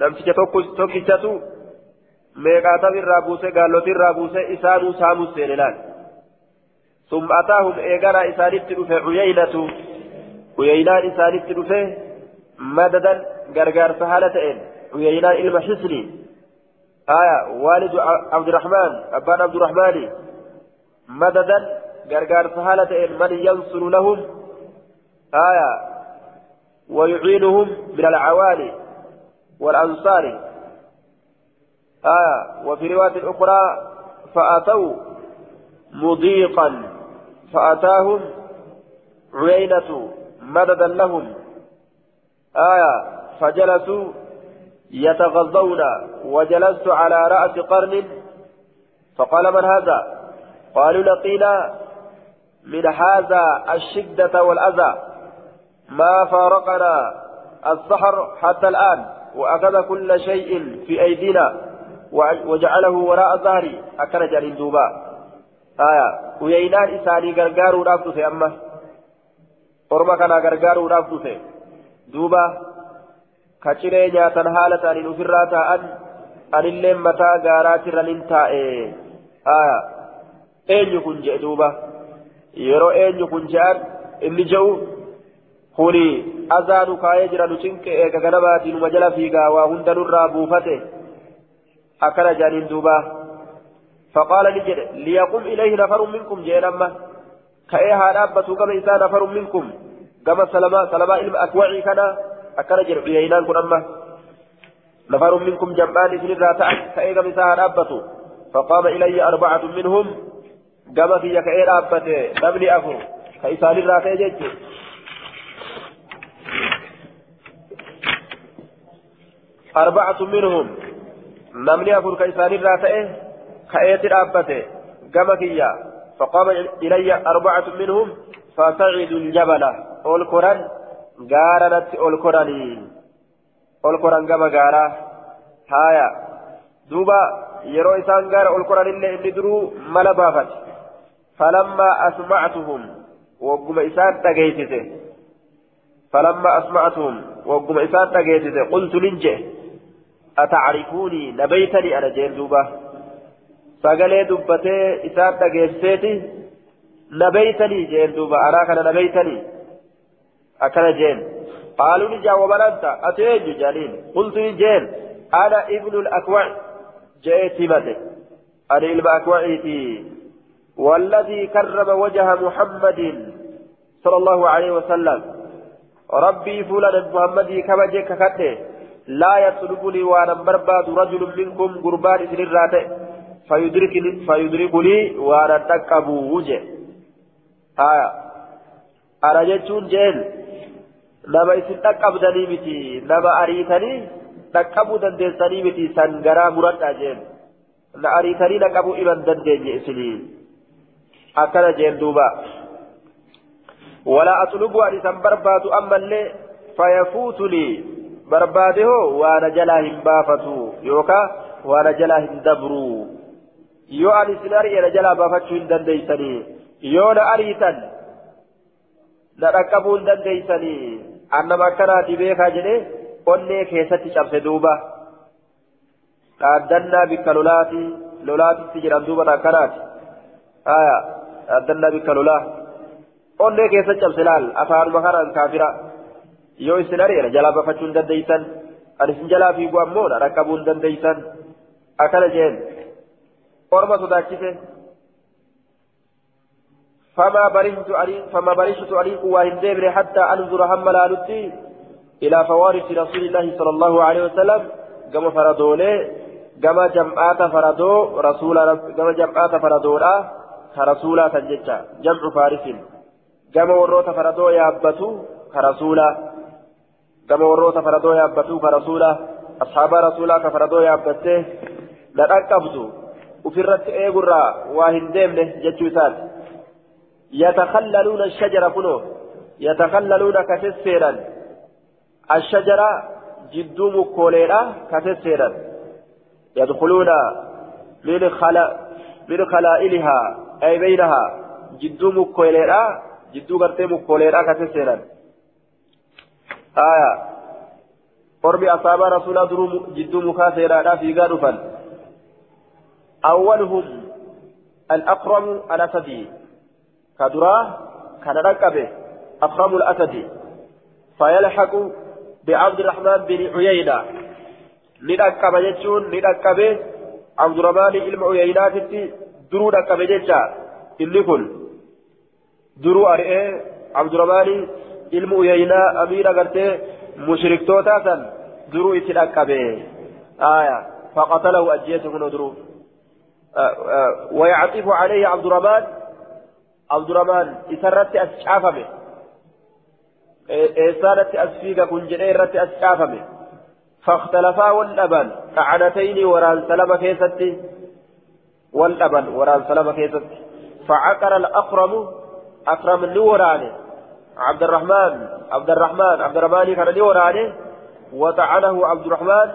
namticha tokkichatu meeqaatam irraa buuse gaalotii irraa buuse isaanuu saamus seene laal ثم أتاهم إيجارا إسانيت دفع عيينة عيينان إسانيت دفع مددا غرغار سهالة إن عيينان إلما حسني آية والد عبد الرحمن أبان عبد الرحمن مددا غرغار سهالة إن من ينصر لهم ويعينهم من العوالي والأنصار آية وفي رواية أخرى فأتوا مضيقا فأتاهم عيينة مددا لهم. آية فجلسوا يتغضون وجلست على رأس قرن. فقال من هذا؟ قالوا لقينا من هذا الشدة والأذى. ما فارقنا السحر حتى الآن وأخذ كل شيء في أيدينا. وجعله وراء ظهري أكل جارين دوبا آية ويينان إساني غرغارو رافدو في أمه أرما كان غرغارو رافدو في دوبا kaciree nyaatan haala ta'aniin ofirraa taa'an anillee mataa gaaraatirra nin taa'e eenyu kun jedhe duuba yeroo eenyu kun je'an inni je'u kuni azaanu kaayee jira nu cinqe eega ganamaatiin uma jala fiigaa waa hunda akkana jedhaniin duuba فقال نجد ليقم إليه نفر منكم جئنا أما كأي هذا أبتوا كما إنسان نفر منكم كما سلمى سلمى إلم أكوعي كان dhiyeynaan kun amma nafarun minkum jam'aan isinirraa ta'an ka'ee gama isaa dhaabbatu faqaama ilayya arbacatu minhum gama kiyya ka'ee dhaabbate namni afur ka isaanirraa ta'e jechu arbacatu minhum namni afur ka isaanirraa ta'e ka'eeti dhaabbate gama kiyya. Faqaama ilayya arbacatu minhum fasacidu ljabala ol koran gaaranatti ol koranii ol koran gama gaaraa haaya. Duuba yeroo isaan gaara ol koranillee inni duruu mala baafate. Falammaa asmactuhum wogguma isaan dhageessise falammaa asmactuhum wogguma isaan dhageessise qultu nin jee. Atacrifuunii nabaytanii ana jeen duuba sagalee dubbatee isaan dhageessiseeti nabaytanii jeen duuba anaa kana nabaytanii أكل جين قالوا نجا ومن أنت؟ أتين جانين قلت جين أنا ابن الأكوع. جئت متى أنا ابن أكوعيتي والذي كرم وجه محمد صلى الله عليه وسلم. ربي فلان محمد كما جيك كته لا يطلبني وأنا برباد رجل منكم قربان إذن الراتع فيدركني فيدركني وأنا تكبو وجه آية أنا جتون جيل isin dhaqqabdanii miti nama ariitanii dhaqqabuu dandeessanii miti san garaa muradhaa jeen na ariitanii dhaqqabuu iman dandeenye isinii akkana jeen duuba ولا أطلب أن برباد أما اللي فيفوتني برباده وأنا جلاهم بافتو يوكا وأنا جلاهم دبرو يو أن سناري أنا جلا بافتو إن دنديسني يو أريتن نركبون دنديسني annama akkanaati beekaa jedhee onnee keessatti cabse duuba dhaaddannaa bikka lolaati lolaatitti jedhan duuba akkanaati dhaaddannaa bikka lolaa onnee keessa cabse laal afaanuma kanaan kaafira yoo isin ari'e jalaa bafachuu hin dandeeysan ani isin jalaa fiigu ammoo dhaqqabuu hin dandeeysan. Akkana jeen orma sodaachise. فما أريق فما برشت أريق وإن حتى أنظر هم لالتي إلى فوارث رسول الله صلى الله عليه وسلم كما فردولي كما جمعات فردو رسول كما جمعات فردولا كرسولا تنجتا جمع فارس كما وروت فردو يابتو كرسولا كما وروت فردو يابتو كرسولا أصحاب رسولا كفردو يابته لنقبتو وفرت إيقرا واهن ديمنه جتشو يتخللون الشجرة كنو يتخللون كتسيرا الشجرة جدو مكوليرا كتسيرا يدخلون من خلا من خلائلها أي بينها جدو مكوليرا جدو غرتي مكوليرا كتسيرا آية. قرب أصحاب رسول الله جدو مكاسيرا في غارفا أولهم الأقرم الأسدي. كدرا كان ركبه أفخم الأسد فيلحق بعبد الرحمن بن عيينة. ندكب جتشون ندكب عبد الرحمن بن عيينة درو دكب جتشا. إني كن. درو أرئي عبد الرحمن ilmu uyaynaa amiira gartee mushriktoota san duruu itti dhaqqabe. Aya faqatalahu ajjeese kun duruu ويعطف عليه عبد الرحمن عبد الرحمن إسرت أسعافمه إسارت أسفيك كن جنيرت أسعافمه فاختلفا والأبن كعنتين وران سلم كيستي والأبن وران سلم كيستي فعقر الأقرم أكرم النوراني عبد الرحمن عبد الرحمن عبد الرحمن كان نوراني وطعنه عبد الرحمن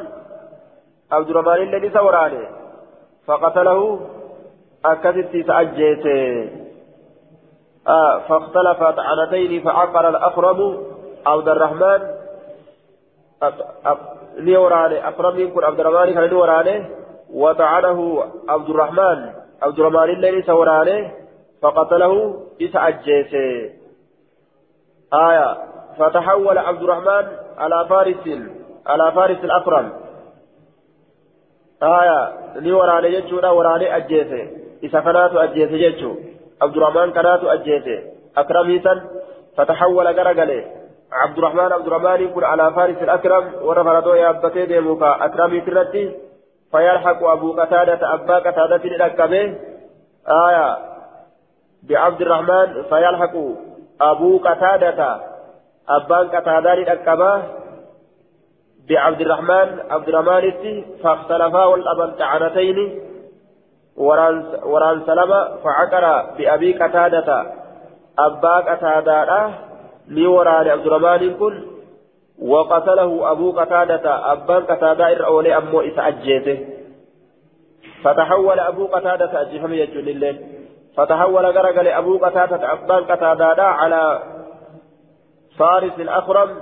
عبد الرحمن الذي سوراني. فقتله أكدت تأجيته آه فاختلف طعنتين فعقر الأقرب. عبد الرحمن نيوراني أقرب يكون عبد الرحمن كان نيوراني وطعنه عبد الرحمن عبد الرحمن الذي سوراني. فقتله إسعجيس آية فتحول عبد الرحمن على فارس على فارس الأقرم. آية نيوراني يجونا وراني أجيسي إذا كانت أجيسي يجو عبد الرحمن كانت أجيته أكرميتا فتحول قرقله عبد الرحمن عبد الرحمن يكون على فارس الأكرم ورفرته يابتي ديموكا. أكرمي ترتي فيلحق أبو قتادة أبا قتادة لكبه آية بعبد الرحمن فيلحق أبو قتادة أبا قتادة لكبه بعبد الرحمن عبد الرحمن فاختلفا والأبن تعنتين وران سلمة فعقر بأبي قتادة أبا قتادة لي وران عبد الرحمن كن وقتله أبو قتادة أبا قتادة إرأولي أمو إسأجيته فتحول أبو قتادة أجفم يجل الليل فتحول قرقل أبو قتادة أبا قتادة على فارس الأخرم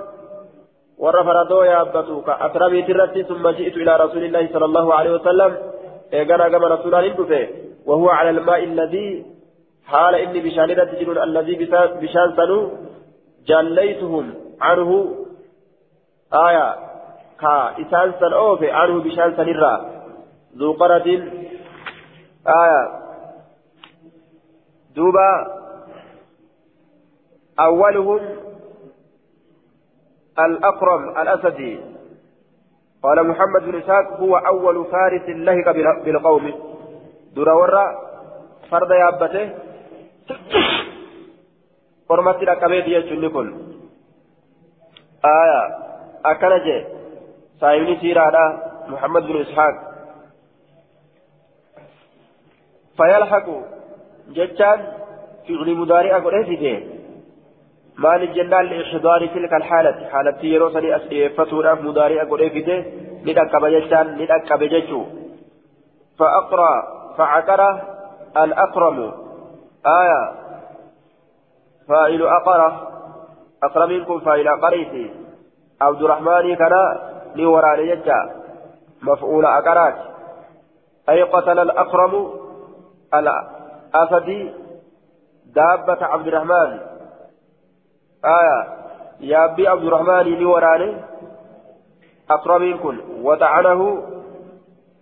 ورفردو يا أبتوك أكرمي ترتي ثم جئت إلى رسول الله صلى الله عليه وسلم. إيقنا كما رسول الله وهو على الماء الذي حال إني بشان تجد الذي بشان سنو. جليتهم عنه. آية. كا إسان سن أوفي عنه بشان سنرا. ذو قرة. آية. دوبا أولهم الأقرم الأسدي. قال محمد بن إسحاق هو أول فارس لهق بالقوم. دور ورا فرد يابته. فرمت الأكبيد يجن كل آية. أكنجي سايبني سيرانا محمد بن إسحاق. فيلحق جتان في مضارع قل مال الجنان لإحضار تلك الحالة. حالة يروسني أسئفتنا مضارع قل فيته ندك بجتان ندك بجتو فأقرأ فعقر الأقرم. آية. فاعل أقرأ منكم فاعل أقريتي عبد الرحمن كان لوراني جتا. مفعول أقرات. أي قتل الأكرم الأسدي دابة عبد الرحمن. آية يا أبي عبد الرحمن لي وراني أكرمين كن وطعنه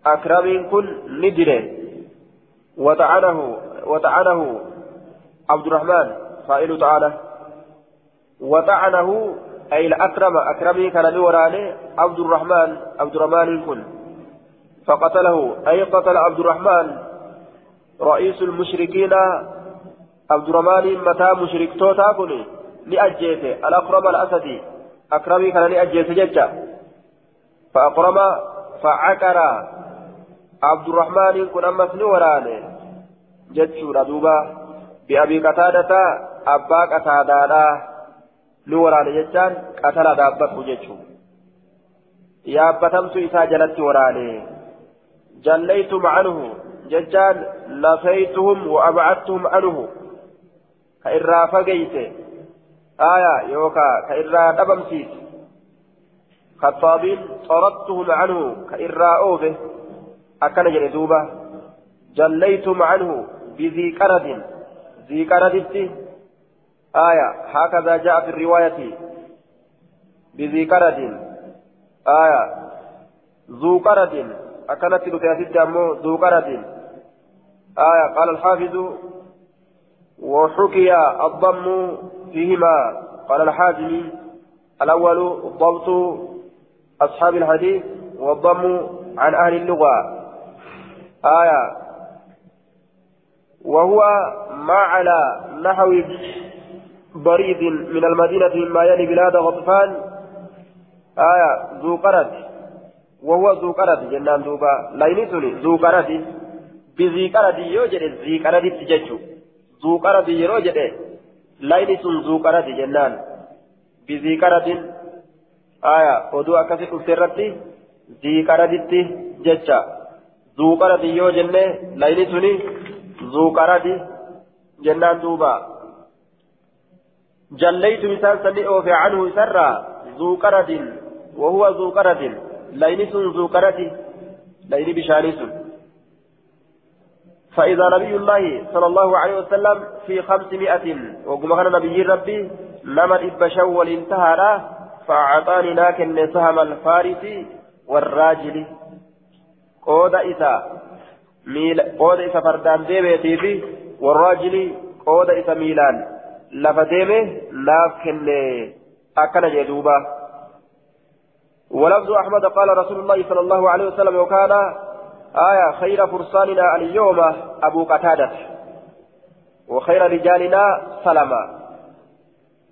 أكرمين كن ندره وطعنه وطعنه عبد الرحمن قائل تعالى. وطعنه أي الأكرم أكرمي كان لوراني عبد الرحمن عبد الرحمن كن. فقتله أي قتل عبد الرحمن. رئيس المشركين عبد الرحمن متى مشرك توتا كن لأجيته الأكرم الأسدي أكرمي كان لأجيته ججا. فأقرم فعكر عبد الرحمن كن أمس نوراني جتشورا دوبا. بأبي قتادة أبا قتادة ni waraane jechaan qatala dhaabbatu jechuun yaabbatamtu isaa jalatti waraane jallaytum anhu jechaan wa abcadtuhum anhu. Ka irraa fageyse aya yookaa ka irraa dhabamsiise. خطابين طردتهم عنه كإراء أوفه أكن جلدوبة جليتم عنه بذي كرد ذي كردت آية هكذا جاء في الرواية بذي كرد آية ذو كرد أكنت لتأتي ذو كرد آية قال الحافظ وحكي الضم فيهما. قال الحازمي الأول ضبط أصحاب الحديث والضم عن أهل اللغة. آية وهو ما على نحو بريد من المدينة مما يلي بلاد غطفان. آية ذو قرد وهو ذو قرد جنان دوبا لاينتني ذو قرد. يوجد ذي قرد تججو ذو قرد يروجد لاينتن ذو قرد جنان بذي قرد آية ودو أكسي أفترتي ذي قرد ججا ذو قرد يوجد لاينتني ذو قرد جنان دوبا جليت مثال أوفي عنه سرا ذو قرد وهو ذو قرد لينس ذو قرد لين بشانس فإذا نبي الله صلى الله عليه وسلم في خمسمائة وقم كان نبي ربي نمت إبشول انتهى فأعطاني لكن سهم الفارس والراجل. قود إسا ميل قود إسا فردان ديبيتي والراجل قود إسا ميلان. naaf kenne akkana jee duuba ولفظ أحمد قال رسول الله صلى الله عليه وسلم وكان آية خير فرساننا اليوم أبو قتادة وخير رجالنا سلما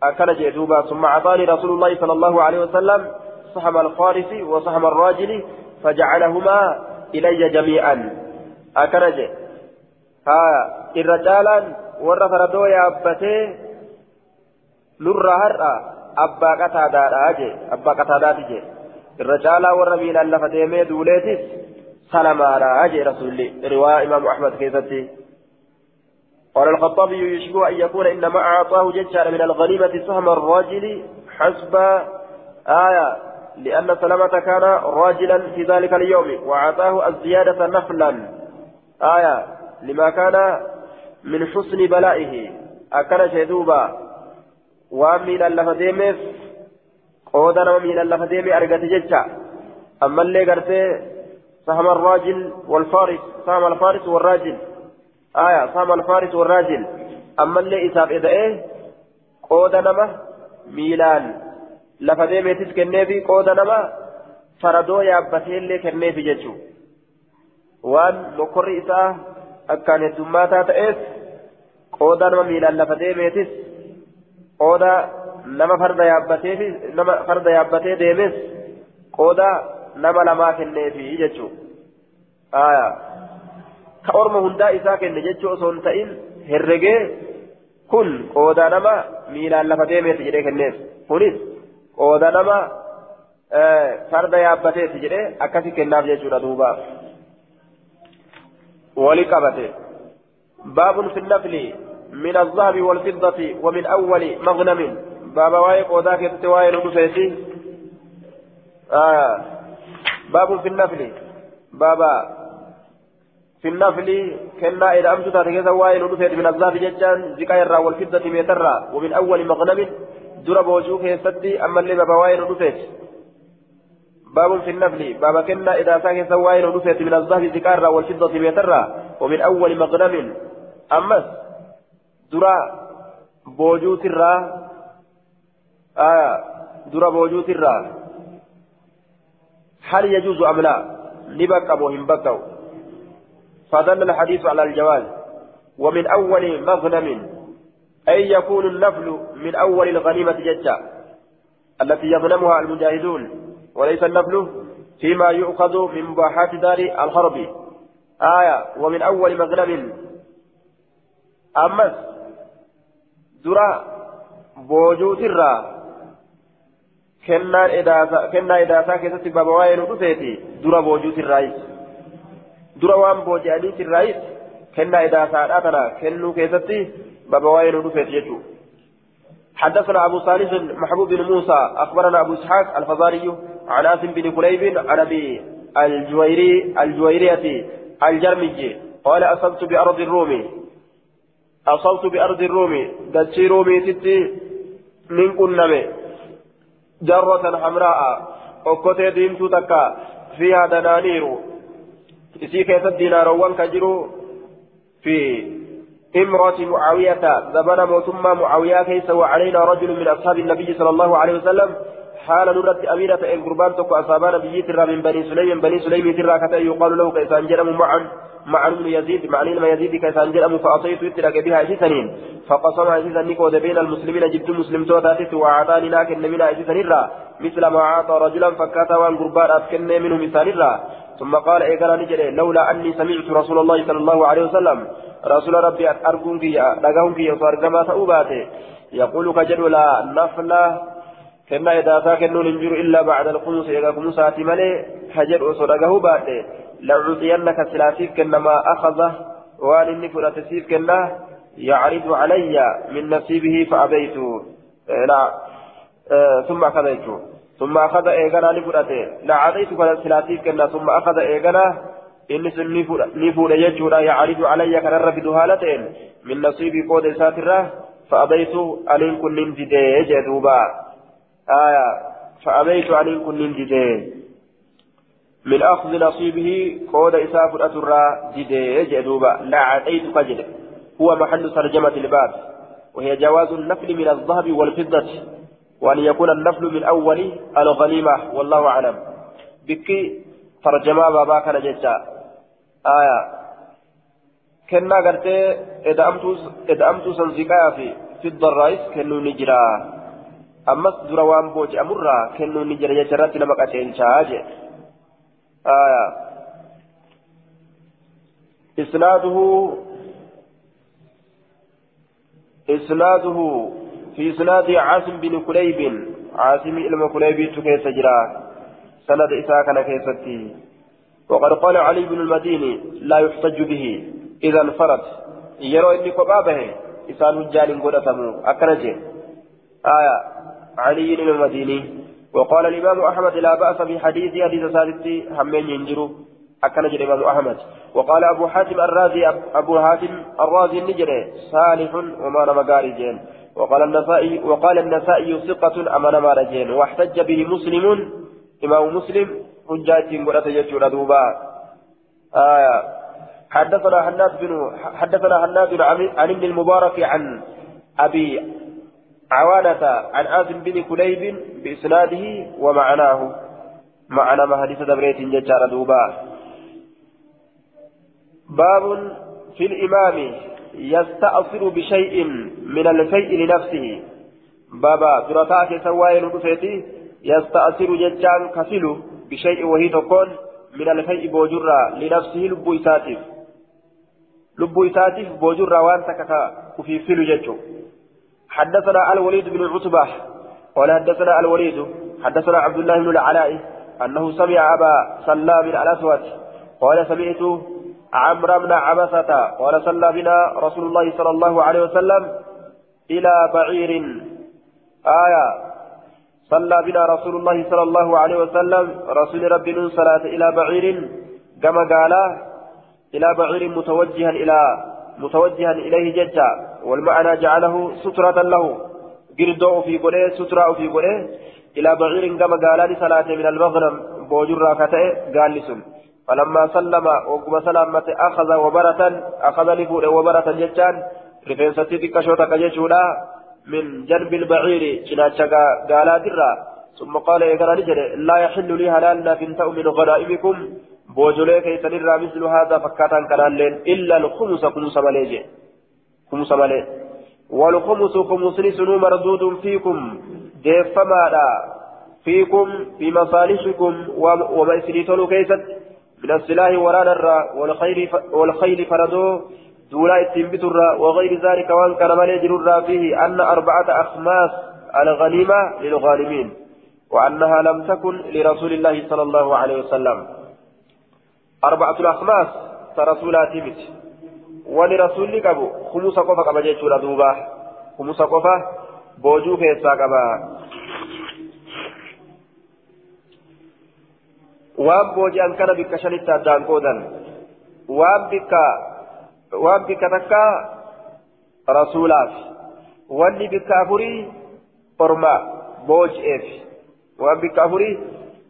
أكن جدوبا ثم أعطاني رسول الله صلى الله عليه وسلم صحم الفارس وصحم الراجل فجعلهما إلي جميعا. أكن جي آية الرجالا ورفردوا يابتي nurraa har'a abbaa qataadaadha jee abbaa qataadaati jee irra caalaa warra miilaan lafa deemee duuleetis salamaadha jee rasuulli riwaa imaamu ahmad keessatti قال الخطابي يشبه أن يكون إنما أعطاه ججار من الغنيمة سهم الراجل حسب آية لأن سلمة كان راجلا في ذلك اليوم وأعطاه الزيادة نفلا. آية لما كان من حسن بلائه أكل شيدوبا deemeef qooda nama miilaan lafa deeme argate jecha ammallee gartee سهم الراجل والفارس سهم الفارس والراجل. آية سهم الفارس والراجل. أما اللي إساب إذا إيه؟ قود نما ميلان. لفدي ميتس كنبي قود نما؟ فردو يابتين اللي كنبي جتشو وان مقر إساء أكان الدماتا تأس قود نما ميلان. لفدي ميتس؟ qooda nama farda yaabbatee fi nama farda yaabbatee deemes qooda nama lamaa kenneefi jechuudha ka orma hundaa isaa kenne jechuu osoo hin ta'in herregee kun qooda nama miilaan lafa deemeeti jedhee kenneef kunis qooda nama farda yaabbateeti jedhee akkasi kennaaf jechuudha duuba wali qabate baabun fi nafli من الذهب والفضة ومن أول مغنم بابا واي قوداك يتواي ندفيتي آه باب في النفل. بابا في النفل كنا إذا أمت تاتي وائل ودفت من الذهب ججان زكايرا والفضة ميترا ومن أول مغنم درب وجوه يسدي أما اللي بابا وائل ودفت باب في النفل. باب كنا إذا ساك سوائل ودفت من الذهب زكايرا والفضة ميترا ومن أول مغنم أمس درا بوجوت الرا آه درا بوجوت الرا هل يجوز أم لا؟ نبقى بوهم بقوا فدل الحديث على الجواز ومن أول مغنم أي يكون النفل من أول الغنيمة ججة التي يغنمها المجاهدون. وليس النفل فيما يؤخذ من مباحات دار الحرب. آية. ومن أول مغنم. أمس. درا. بوجود الرا. Kennaan edaasaa keessatti baba waa'ee nu dhufeeti dura boojuutirraayis dura waan booji'aniitirraayis kennaa edaasaadhaa tana kennuu keessatti baba waa'ee nu dhufeeti jechuudha. حدثنا أبو صالح محبوب بن موسى أخبرنا أبو إسحاق الفزاري عن آسم بن كليب عن أبي الجويري الجويرية الجرمجي قال أصبت بأرض الروم أصبت بأرض الروم دتشي رومي ستي من كنمي جرة حمراء أكوتي ديمتو تكا فيها دنانير إسي كيس الديناروان كجرو في امرأة معاوية زمن موتما معاوية كيس وعلينا رجل من أصحاب النبي صلى الله عليه وسلم حال نرد أميرة إن قربان تكو أصابان بيي ترى من بني سليم بني سليم ترى كتا يقال له كيسان جرم معا مع ابن يزيد مع ما يزيد كيسان جرم فأعطيت يترك بها أجسنين فقسم أجسا نكود بين المسلمين جبت مسلم توتاتت وأعطاني لكن من أجسا نرى مثل ما أعطى رجلا فكاتا وان قربان أفكن منه مثال نرى ثم قال إيقنا نجري لولا أني سمعت رسول الله صلى الله عليه وسلم رسول ربي أرجون فيها لقاهم فيها فأرجما تأوباته يقول كجل لا نفله كنا إذا ساكنون انجر إلا بعد الخمس إذا خمسات ملي حجر أصدقه بعد. لأعطينك سلاسيف كنما أخذه وأن إني فراتسيف كنا يعرض علي من نصيبه فأبيت لا. آه ثم أخذت ثم أخذ إيغانا لفرته لا عطيت سلاسيف كنا ثم أخذ إيغانا إني نفور يجورا يعرض علي كان رفض هالتين من نصيبي قود ساترة فأبيت أن كن ننجدي جدوبا آية فأبيت أن كن جدي من أخذ نصيبه قود إساف الأترى جدي جدوبا لا عطيت كجد هو محل ترجمة الباب. وهي جواز النفل من الذهب والفضة. وأن يكون النفل من أول الغنيمة. والله أعلم. بك ترجمة بابا كان جدا آية. كنا قلت إذا أمتو سنزكايا في في الضرايس كنو نجرا ammas dura waan booji'amurraa kennuun ni jira jecha irratti nama qaceelchaa jee. إسناده إسناده في إسناد عاصم بن كليب عاصم إلما كليب تكيس جرا سند إساء كان كيستي وقد قال علي بن المديني لا يحتج به إذا انفرد يرى إني قبابه إسان هجان قدتمو أكنجي آية علي بن المديني. وقال الإمام أحمد لا بأس بحديث حديث سادتي همين ينجروا أكن جري الإمام أحمد. وقال أبو حاتم الرازي أبو حاتم الرازي النجري صالح وما مقارجين وقال النسائي وقال النسائي ثقة أمانة مارجين واحتج به مسلم إمام مسلم حجات قرأت يجور دوبا. آية. حدثنا حناد بن حدثنا حناد عن ابن المبارك عن أبي عوانة عن آسم بن كليب بإسناده ومعناه معنى ما حديث دبريت ججار دوبا. باب في الإمام يستأثر بشيء من الفيء لنفسه. بابا درتاك سواين رفيتي يستأثر ججان كفل بشيء وهي تكون من الفيء بوجرة لنفسه لب إساتف. لب إساتف بوجرة وانتك كفي فيل ججو. حدثنا الوليد بن عتبة قال حدثنا الوليد حدثنا عبد الله بن العلاء أنه سمع أبا سلام الأسود قال سمعت عمرو بن عبسة قال صلى بنا رسول الله صلى الله عليه وسلم إلى بعير. آية صلى بنا رسول الله صلى الله عليه وسلم رسول ربنا صلاة إلى بعير كما قال إلى بعير متوجها إلى متوجها إليه ججا. والمعنى جعله سترة له. قردو في قوله سترة في قوله إلى بعير كما قال صلاة من المغنم بوجر كتئ قال لسن فلما سلم وقم سلامة أخذ وبرة أخذ لفور وبرة ججان. رفين ستيتك شوتك ججولا من جنب البعير. جناتشا قالات الرا ثم قال إذا نجد لا يحل لي هلالنا فنتأ من غنائمكم بوجولي كيسن الرا مثل هذا فكاتا كنان لين إلا الخمس خمس مليجي. خمس ملي والخمس خمس سنو مردود فيكم. ديفما فيكم في مصالحكم وما يسريتون كيست. من السلاح ورانا الرا والخيل والخيل فردو دولا الرا وغير ذلك وان كان مليجر الرا فيه أن أربعة أخماس الغنيمة للغالبين وأنها لم تكن لرسول الله صلى الله عليه وسلم. أربعة الأخماس ترسولات مت ولرسول قبو خمس قفا قبا جيشورا دوبا خمس قفا بوجو كيسا قبا waan booji'an kana bikka shanitti addaan qoodan waan bikka waan bikka takka rasuulaaf wanni bikka afurii orma booji'eef waan bikka afurii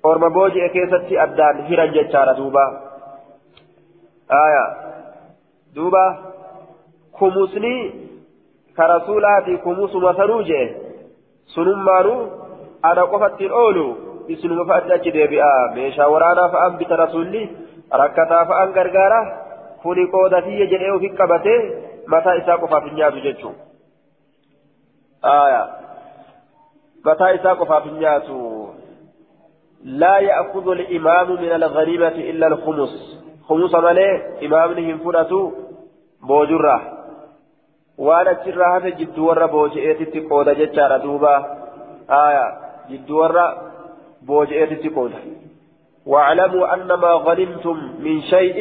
orma booji'e keessatti addaan hiran jechaadha duuba aya duuba kumusni ka rasuulaafi kumusuma sanuu jee sunummaanuu ana qofattiin oolu isinuma fa'atti achi deebi'a. Meeshaa waraanaa fa'aan bita rasuulli rakkataa fa'aan gargaara kuni qooda tiyya jedhee ofi qabatee mataa isaa qofaaf hin nyaatu jechuun. Mataa isaa qofaaf hin nyaatu laa ya'kudhu al-imaamu min al-ghaniimati. خمس مالي إمامني هم فرأتو بوجرة. وأنا تشرا هذا جد ورا بوجئتي تقود جتشارة دوبا. آية جد ورا بوجئتي تقود. واعلموا أن ما غنمتم من شيء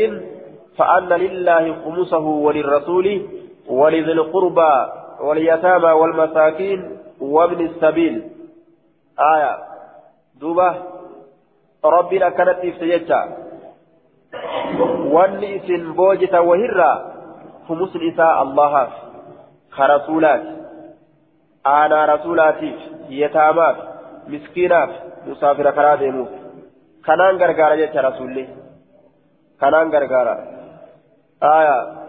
فأن لله خمسه وللرسول ولذي القربى واليتامى والمساكين وابن السبيل. آية دوبة ربنا كانت واني إسن بوجتا وهرا خمس الإساء الله كرسولات أنا رسولاتي يتامات مسكينات مسافر كرا ديموت كنان غرغارا جتا رسولي كنان غرغارا آية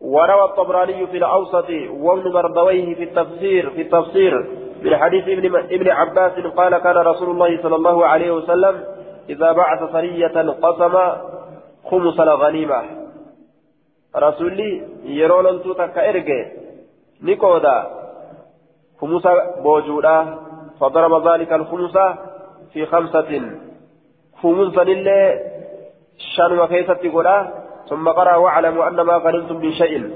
وروى الطبراني في الأوسط وابن مردويه في التفسير في التفسير من حديث ابن ابن عباس قال كان رسول الله صلى الله عليه وسلم إذا بعث سرية قسم خمس الغنيمة رسولي يرون أنتو تكا نيكودا خمس بوجودا. فضرب ذلك الخمس في خمسة. خمسا لله. شان وكيسة قولا ثم قرأ واعلموا أن ما غنمتم من شيء.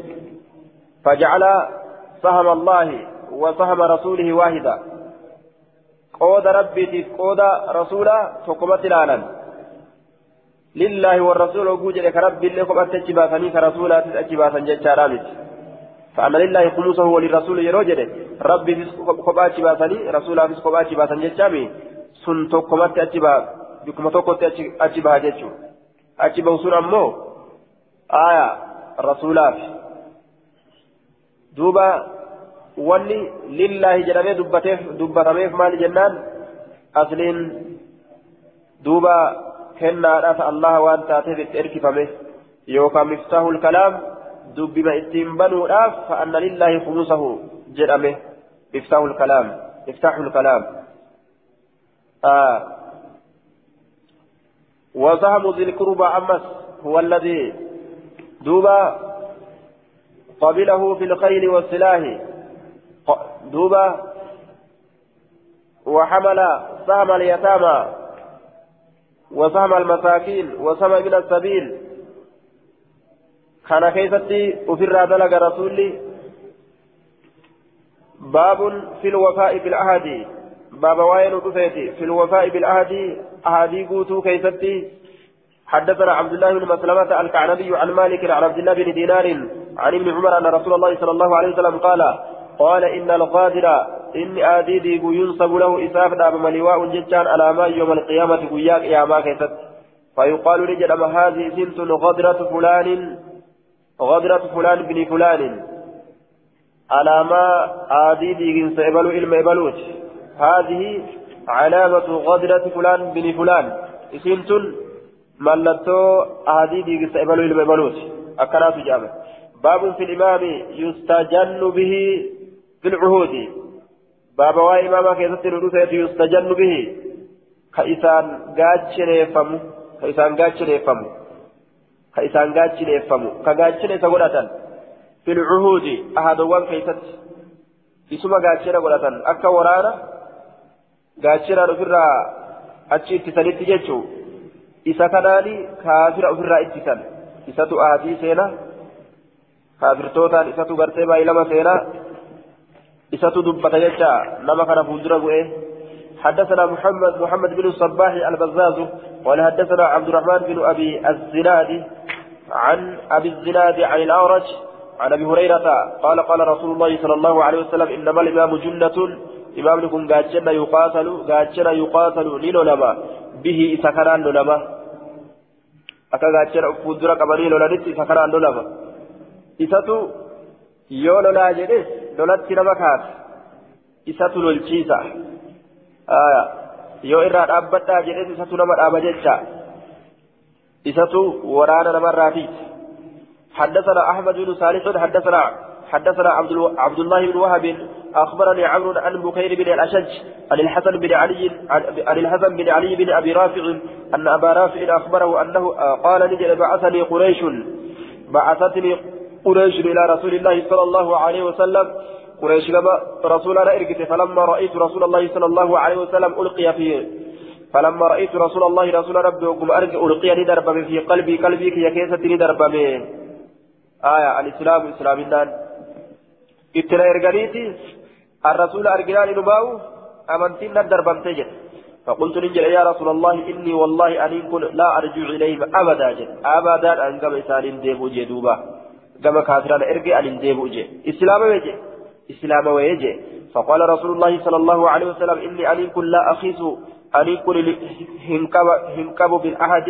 فجعل سهم الله وسهم رسوله واحدا. قود ربي قود رسولا تقمت الآن لله والرسول وجوج لك ربي اللي قمت تجباسني كرسولا تجباسا جتشارامت فأن لله خمسه وللرسول يروجد ربي في قبات تجباسني رسولا في قبات تجباسا جتشامي سن تقمت أجبا بكم تقمت أجبا جتشو أجبا سورة مو آية رسولا. دوبا wanni lillahi jedhamee dubbateef dubbatameef maali jennaan asliin duuba kennaadhaaf allaha waan taateef itti erkifame yookaan miftaahul kalaam dubbima ittiin banuudhaaf fa'anna lillahi khumusahu jedhame miftaahul kalaam miftaahul kalaam وسهم ذي القربى أمس هو الذي دوبا قبله في الخيل والسلاح دوبا وحمل سهم اليتامى وسهم المساكين وسهم من السبيل. كان كيفتي وفر دلق رسولي. باب في الوفاء بالعهد باب وين في الوفاء بالعهد أهدي قوتو كيفتي. حدثنا عبد الله بن مسلمة الكعنبي عن مالك عن عبد الله بن دينار عن ابن عمر أن رسول الله صلى الله عليه وسلم قال قال إن القادر إن آديدي ينصب له إساف داب ملواء جتان على ما يوم القيامة قياك يا ما كيست. فيقال لجل هذه سنت غدرة فلان غدرة فلان بن فلان. على ما آدي ديجن سيبلو إلما إبلوت هذه علامة غدرة فلان بن فلان. سنت ملتو آدي ديجن سيبلو إلما إبلوت أكرات جامع. باب في الإمام يستجن به في العهود باب واي إماما كيست يستجن به كإسان قاتشري فمو كإسان قاتشري فمو كإسان قاتشري فمو كقاتشري تقولة في العهود أحدوان كيست isuma gaachira godhatan akka waraana gaachira ofirraa achi ittisanitti jechuu isa kanaani kaafira ofirraa ittisan isatu ahadii seena kaafirtootaan isatu gartee baay'ee lama dubbata jecha nama kana fuuldura bu'ee حدثنا محمد محمد بن الصباح البزاز قال حدثنا عبد الرحمن بن ابي الزناد عن ابي الزناد عن الاورج عن ابي هريره قال قال رسول الله صلى الله عليه وسلم انما الامام جنة امام لكم غاتشنا يقاتل غاتشنا يقاتل لنولما به سكران لولما gaachana fuuldura qabanii lolanitti isa kanaan lolama isatu yoo lolaa jedhes lolatti nama kaasa. Isatu lolchiisa. Yoo irraa dhaabbadhaa jedhes isatu nama dhaaba jecha. Isatu waraana namarraatiiti. حدثنا أحمد بن صالح حدثنا حدثنا عبد عبد الله بن وهب اخبرني عمرو عن بكير بن الاشج عن الحسن بن علي عن الحسن بن علي بن ابي رافع ان ابا رافع اخبره انه قال نجل بعثني قريش بعثتني قريش إلى رسول الله صلى الله عليه وسلم. قريش لما رسولنا ارقت فلما رأيت رسول الله صلى الله عليه وسلم ألقي فيه. فلما رأيت رسول الله رسول ربي وقم ألقي ندرب في قلبي قلبي كي كيست ندرب آية الإسلام اسلام النان na erganiiti الرسول أرجلان نباو أمنتين ندر بمتجد فقلت نجل يا رسول الله إني والله أن كن لا أرجع إليهم أبدا جد. أبدا أن قم إسان ديبو جدوبا. قم كافران إرجع أن ديبو جد إسلام ويجي إسلام ويجي فقال رسول الله صلى الله عليه وسلم أن كن لا أخيس أن كن هنكب هنكب بالأحد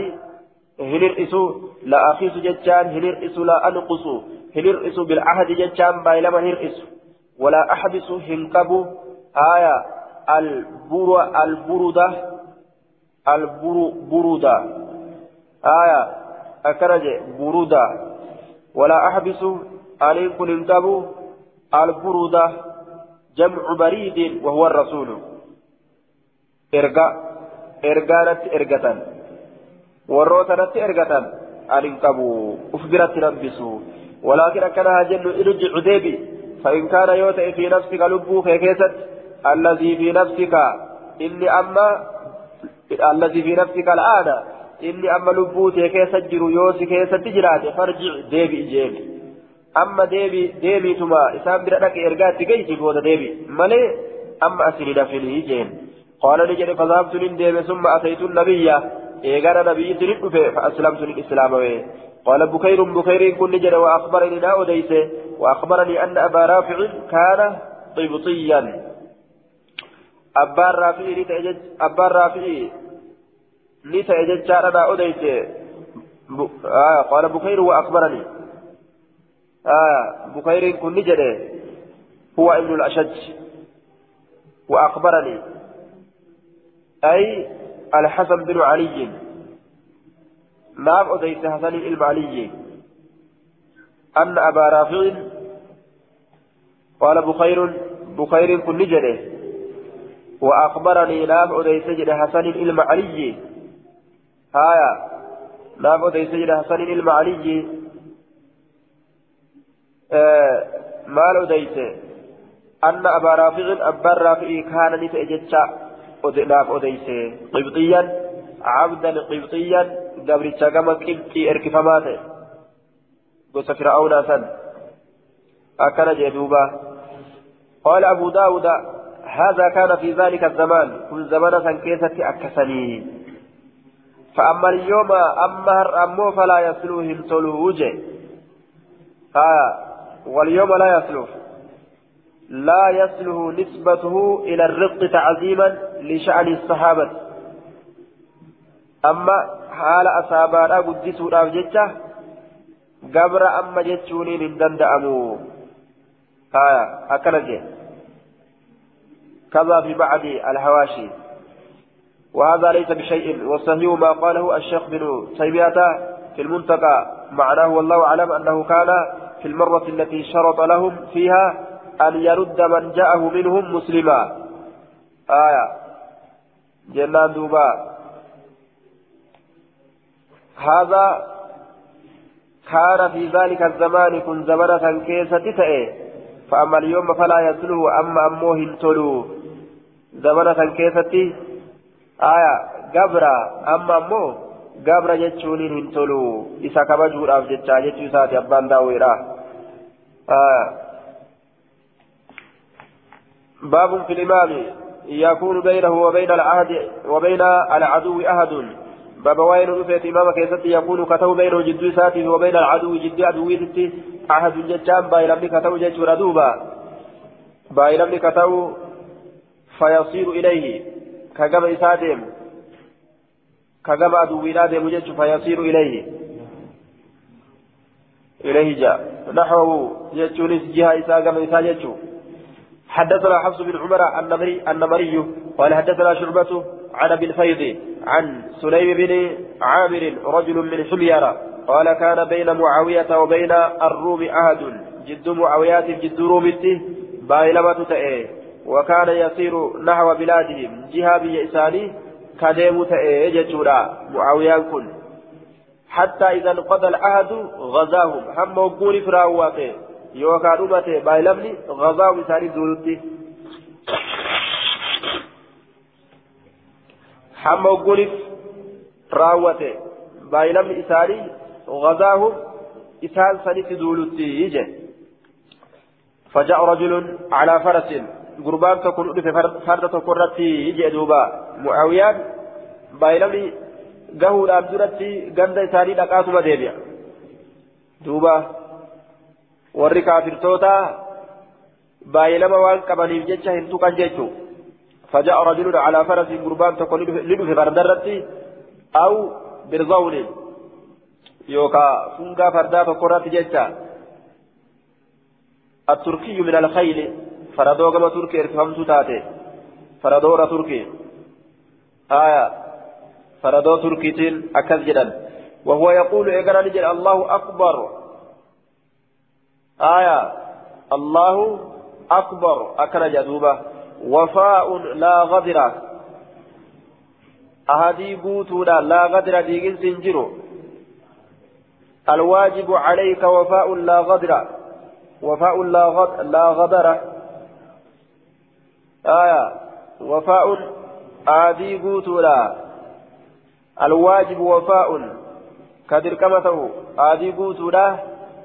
هنرئسو لا أخيس جتان هنرئسو لا أنقصو هنرئس بالعهد جتشان بايلما هنرئس ولا أحبس هنكبو آية البر البرودة البر برودة آية أكرج برودة ولا أحبس عليكم هنكبو البرودة جمع بريد وهو الرسول. إرقاء إرقانت إرقة وروتنت إرقة أنكبو أفبرت نبسو ولكن أكنها جن ارجع ديبي فإن كان يوتئ في نفسك لبوك كيست الذي في نفسك إني أما الذي في نفسك الآن. إني أما لبوتي كيست جرو يوسي كيست تجرات فرجع ديبي جيبي أما ديبي ديبي تما إسام برأك إرقات كيسي بودا ديبي ملي أما أسري دفنه جين قال لجري فذهبت لنديبي ثم أتيت النبي إيقانا نبي تريد فأسلمت للإسلام ويه قال بكير بكير كن نجد وأخبرني لا أديس وأخبرني أن أبا رافع كان قبطيا أبا رافع أبا رافع نتأجج أنا أديس آه قال بكير وأخبرني آه بكير كن هو ابن الأشج. وأخبرني. أي الحسن بن علي. ناب أديس حسن المالي أن أبا رافع قال بخير بخير كن ناب أديس جد حسن المالي هايا ناب أديس جد حسن المالي آه مال أديس أن أبا رافع أبا رافع كان نتأجج ناب أديس قبطيا عبدا قبطيا. gabricha gama qibxii erkifamaa ta'e gosa fir'aawnaa san akkana jee duuba أبو داود هذا كان في ذلك الزمان. كل زمان سنكيسة أكسني. فأما اليوم أما هرأمو فلا يسلوهم تلوج آه واليوم لا يسلوه لا يسله نسبته إلى الرق تعظيما لشأن الصحابة. أما haala asaabaadhaa guddisuudhaaf jecha gabra amma jechuuniin hin danda'amu haya akkana jee كذا في بعد الحواشي. وهذا ليس بشيء. والصحيح ما قاله الشيخ بن تيمية في المنتقى معناه والله أعلم أنه كان في المرة التي شرط لهم فيها أن يرد من جاءه منهم مسلما. آية. جنان دوبا. هذا كان في ذلك الزمان كن زمنة كيسة تأي فأما اليوم فلا يسله أما أموه انتلو زمنة كيسة آية قبرا أما أموه gabra jechuuniin hin tolu. Isa kabajuudhaaf jechaa jechuu isaati abbaan daawwiidha باب في الإمام يكون بينه وبين العهد وبين العدو أحد باب وين رفيت إمام كيست يكون كتو بينه جد ساتي وبين العدو جد عدو ستي أحد ججام باي لم كتو جج ردوبا باي لم كتو فيصير إليه كقبل إساتهم كجمع دوينا ديمو جيتش فيصير إليه إليه جاء نحوه جيتشونيس جهة كما إساء جيتشو حدثنا حفص بن عمر النمري النمري قال حدثنا شعبة عن ابي الفيض عن سليم بن عامر رجل من حميرة قال كان بين معاوية وبين الروم عهد جد معاويات جد رومته بايلمة تأيه وكان يسير نحو بلادهم جهة بيئساني كديمو تأي جتورا معاوية كن. حتى إذا انقضى العهد غزاهم. هم وقوني فراواته يوكا أمته بايلمني غزاهم إساني دولتي هم وقوني فراواته بايلمني إساني غزاهم إسان سنة دولتي يجي فجاء رجل على فرس. Gurbaan tokko nu dhufe farda tokko irratti jee duuba mu'aawiyaan baay'inamni gahuudhaan duratti ganda isaanii dhaqaatuma deebi'a duuba warri kaafirtoota baay'inama waan qabaniif jecha hin tuqan jechuu فجاء رجل على فرس قربان تقول لدف فردرتي أو برزول يوكا فنقا فردا تقرات جيتشا التركي من الخيل faradoo gama turkii erkifamtu taate. Faradoora turkii aya. Faradoo turkiitiin akkas jedhan. وهو يقول إيقنا نجل الله أكبر آية الله أكبر أكن جدوبة وفاء لا غدر أهدي بوتونا لا غدر ديجن سنجرو الواجب عليك وفاء لا غدر وفاء لا غدر آية. وفاء آدي قوتولا. الواجب وفاء. كدر كمته آدي قوتولا.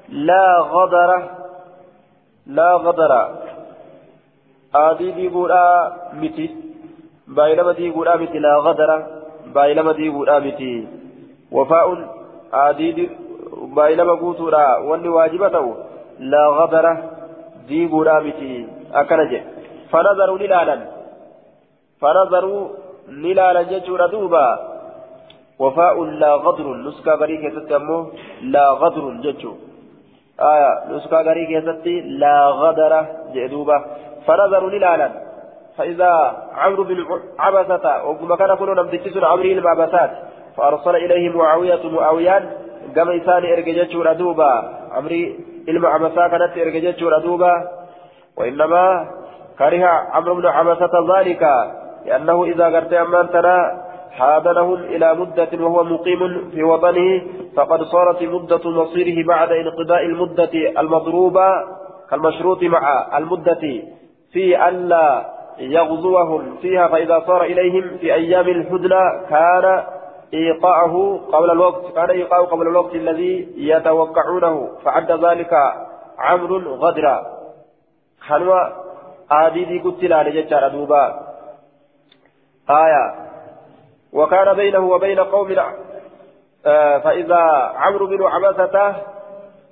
لا غدر. لا غدر. آدي دي قولا متي بايلما دي قولا متي لا غدر. بايلما دي قولا متي وفاء آدي دي بايلما قوتولا. واني واجبته لا غدر. دي قولا متي أكنجي فنظروا نلالا فنظروا نلالا ججور دوبا. وفاء لا غدر. نسكا غريك يستمو لا غدر ججو. آية نسكا غريك يستي لا غدر جدوبا. فنظروا نلالا فإذا عمرو بن عبسة وكما كان كل نمتكسر عمرو بن عبسات فأرسل إليه معاوية معاويان قام إساني إرججتشور دوبا. عمري إلما عبسا كانت إرججتشور دوبا. وإنما كره عمرو بن عبسة ذلك لأنه إذا قرت أمان ترى حاضنهم إلى مدة وهو مقيم في وطنه فقد صارت مدة مصيره بعد انقضاء المدة المضروبة كالمشروط مع المدة في ألا يغزوهم فيها فإذا صار إليهم في أيام الحدنة كان إيقاعه قبل الوقت كان إيقاعه قبل الوقت الذي يتوقعونه فعد ذلك عمرو غدرا. خلوة دي قلت لا لججار دوبا آية وكان بينه وبين قوم آه فإذا عمرو بن عبسة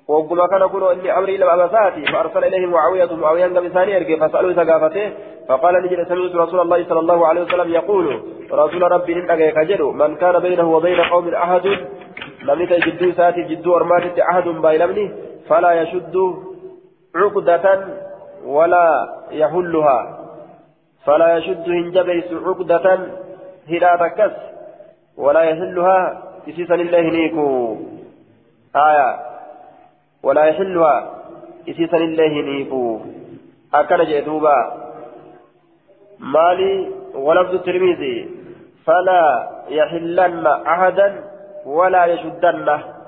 وقل كان كل إني أمري إلى عبساتي فأرسل إليه معاوية معاوية بثاني أرقي فسألوا سقافته فقال نجد سمعت رسول الله صلى الله عليه وسلم يقول رسول ربي ننقى كجلو من كان بينه وبين قوم أحد نمت جدو ساتي جدو أرماتت أحد بايلمني فلا يشد عقدة ولا يحلها. فلا يشد هنجبيس عقدة هلا تكس ولا يحلها. إسيسا لله نيكو. آية. ولا يحلها. إسيسا لله نيكو. أكل جئتوبا. مالي ولفظ الترمذي. فلا يحلن أحدا ولا يشدنه.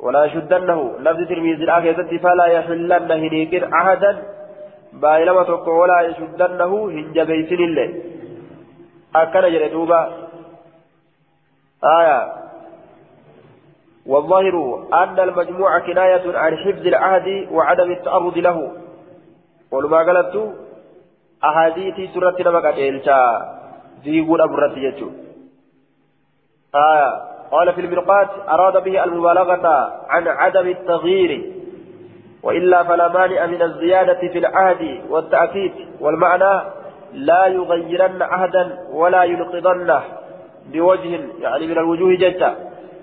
ولا يشدنه لفظ الآخر فلا يحلن هنيكر أحدا. بايلما تقو ولا يشدنه هنجبيسن الله أكل جلدوبا آية. والظاهر أن المجموع كناية عن حفظ العهد وعدم التعرض له. ولما قالت أحاديثي سورة نمك أتيلشا ديقول أبو الرتي آية. قال في المرقات أراد به المبالغة عن عدم التغيير وإلا فلا مانع من الزيادة في العهد والتأكيد والمعنى لا يغيرن عهدا ولا ينقضنه بوجه يعني من الوجوه ججة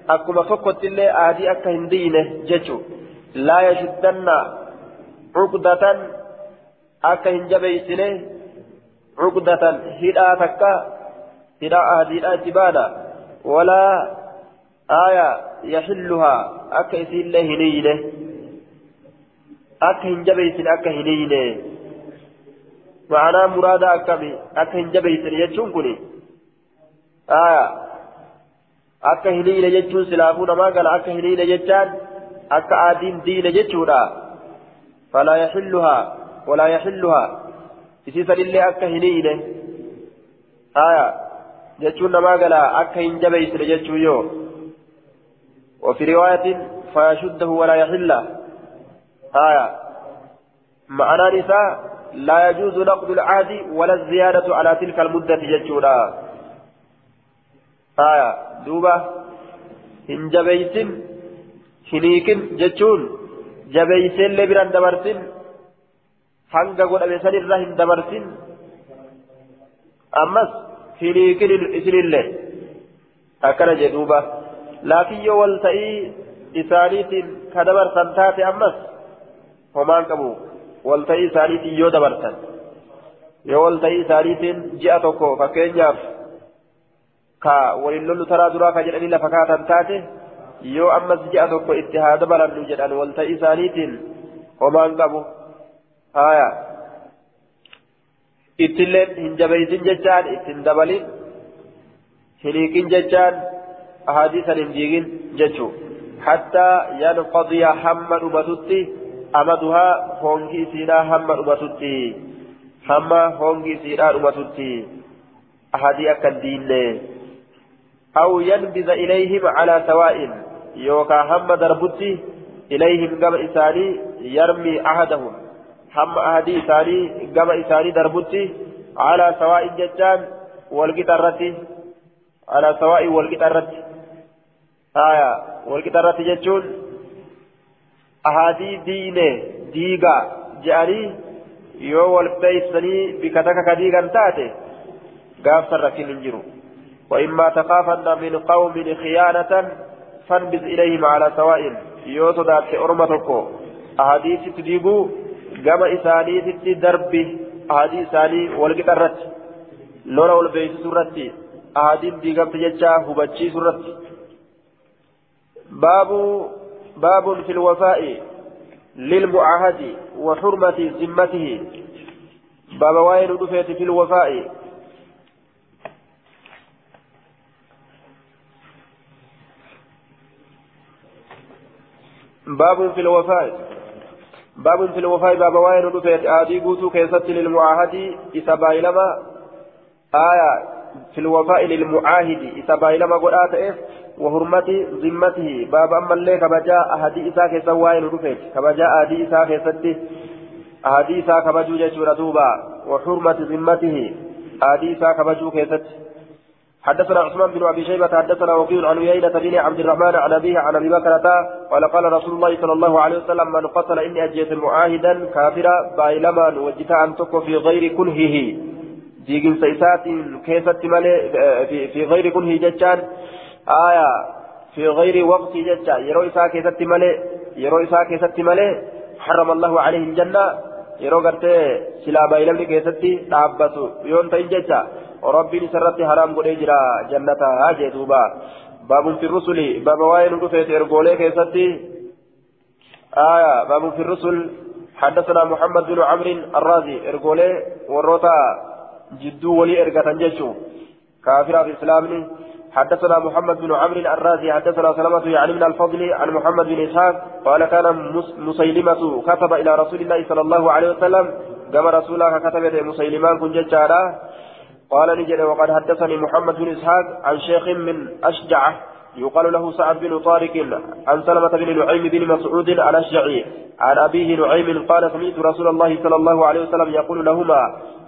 أكما فقط اللي آدي أكا هندينه ججو لا يشدن عقدة akka hin jabeeysine cugdatan hidhaa takka hidhaa ahadiidha itti hiyne akka hin jabeeysine akka hin hiyne ma'anaa muraada akkami akka hin jabeeysine jechuun kun aya akka hin hiyne jechuun silaafuu namaa gala akka hin hiyne jechaan akka aadiin diine jechuudha falaa yaxilluhaa ولا يحلها إسيسا لله أكا هنينه آية جتشون ما قال أكا هنجبيس لجتشو يو وفي رواية فيشده ولا يحله آية. معنى نساء لا يجوز نقد العهد ولا الزيادة على تلك المدة جتشونا. آية. دوبة. هنجبيس هنيكن جتشون. جبيسين لبران دبرسين hanga godhame sanirra hin dabarsin ammas hiniikin isinillee akkana jedhuuba laakiin yoo wal ta'ii isaaniitiin ka dabarsan taate ammas homaan qabu wal ta'ii isaaniitiin yoo dabarsan yoo wal ta'ii isaaniitiin ji'a tokko fakkeenyaaf ka waliin lollu taraa duraa ka jedhanii lafa kaatan taate yoo ammas ji'a tokko itti haa dabalannu jedhan wal ta'ii isaaniitiin homaan qabu. haya ittilleen hin jabeeysin jechaan ittin dabalin hiniiqin jechaan diigin jechuu hattaa yanqadiya hamma dhumatutti amaduhaa hongi isiidhaa hamma dhumatutti hamma hongi isiidhaa dhumatutti ahadii akka hin diinne aw yanbiza ilayhim calaa sawaa'in yookaa hamma darbutti ilayhim gama isaanii yarmii ahadahum هم أهدي إساني قم إساني دربتي على سواء ججان والقطرة على سواء والقطرة آية والقطرة ججون أهدي دينه ديغا جاري takka ka diigan taate gaafsan rakkin hin jiru وإما تخافن من قوم خيانة فانبذ إليهم على سواء يو صدات أرمتك أحاديث تديبو gama isaaniititti darbi ahadii isaanii walqixa irratti lola wal beeksisu irratti ahadiin diigamte jecha hubachiisu irratti fi lwafaa'i lilmucaahadi wa xurmati zimmatihi baaba waa'ee nu dhufeeti fi lwafaa'i باب في الوفاء باب في الوفاء باب وين رفيت آدي قوتو كيست للمعاهد إسابايلما آية في الوفاء للمعاهد. إسابايلما قد آتئف وحرمة ذمته. باب أما اللي كبجاء أهدي إسا كيسا وين رفيت كبجاء آدي إسا كيست أهدي إسا كبجو جيشورة دوبا وحرمة ذمته. آدي إسا كبجو كيست حدثنا عثمان بن أبي شيبة حدثنا وكيل عن عيينة بن عبد الرحمن عن أبيه عن أبي بكرة قال قال رسول الله صلى الله عليه وسلم من قتل إني أجيت معاهدا كافرا بايلما وجدت أن تكو في غير كنهه. جيجن سيسات كيست مالي في, غير كنه جتان آية في غير وقت جتان يرو إساء كيست مالي يرو إساء كيست مالي حرم الله عليه الجنة يرو قرتي سلا بايلمني كيستي تابسو يون تين جتان ربي سرت حرام قد جرا جنة هاجي دوبا باب في الرسل باب وين رفيت ارغولي كيستي آية باب في الرسل حدثنا محمد بن عمرو الرازي ارغولي وروتا جدو ولي ارغتا جيشو. كافر في اسلامني حدثنا محمد بن عمرو الرازي حدثنا سلمة يعني من الفضل عن محمد بن إسحاق قال كان مسيلمة كتب إلى رسول الله صلى الله عليه وسلم. كما رسول الله كتب مسيلمان كن ججارا قال نجد وقد حدثني محمد بن إسحاق عن شيخ من أشجع يقال له سعد بن طارق عن سلمة بن نعيم بن مسعود الأشجعي. عن أبيه نعيم قال سمعت رسول الله صلى الله عليه وسلم يقول لهما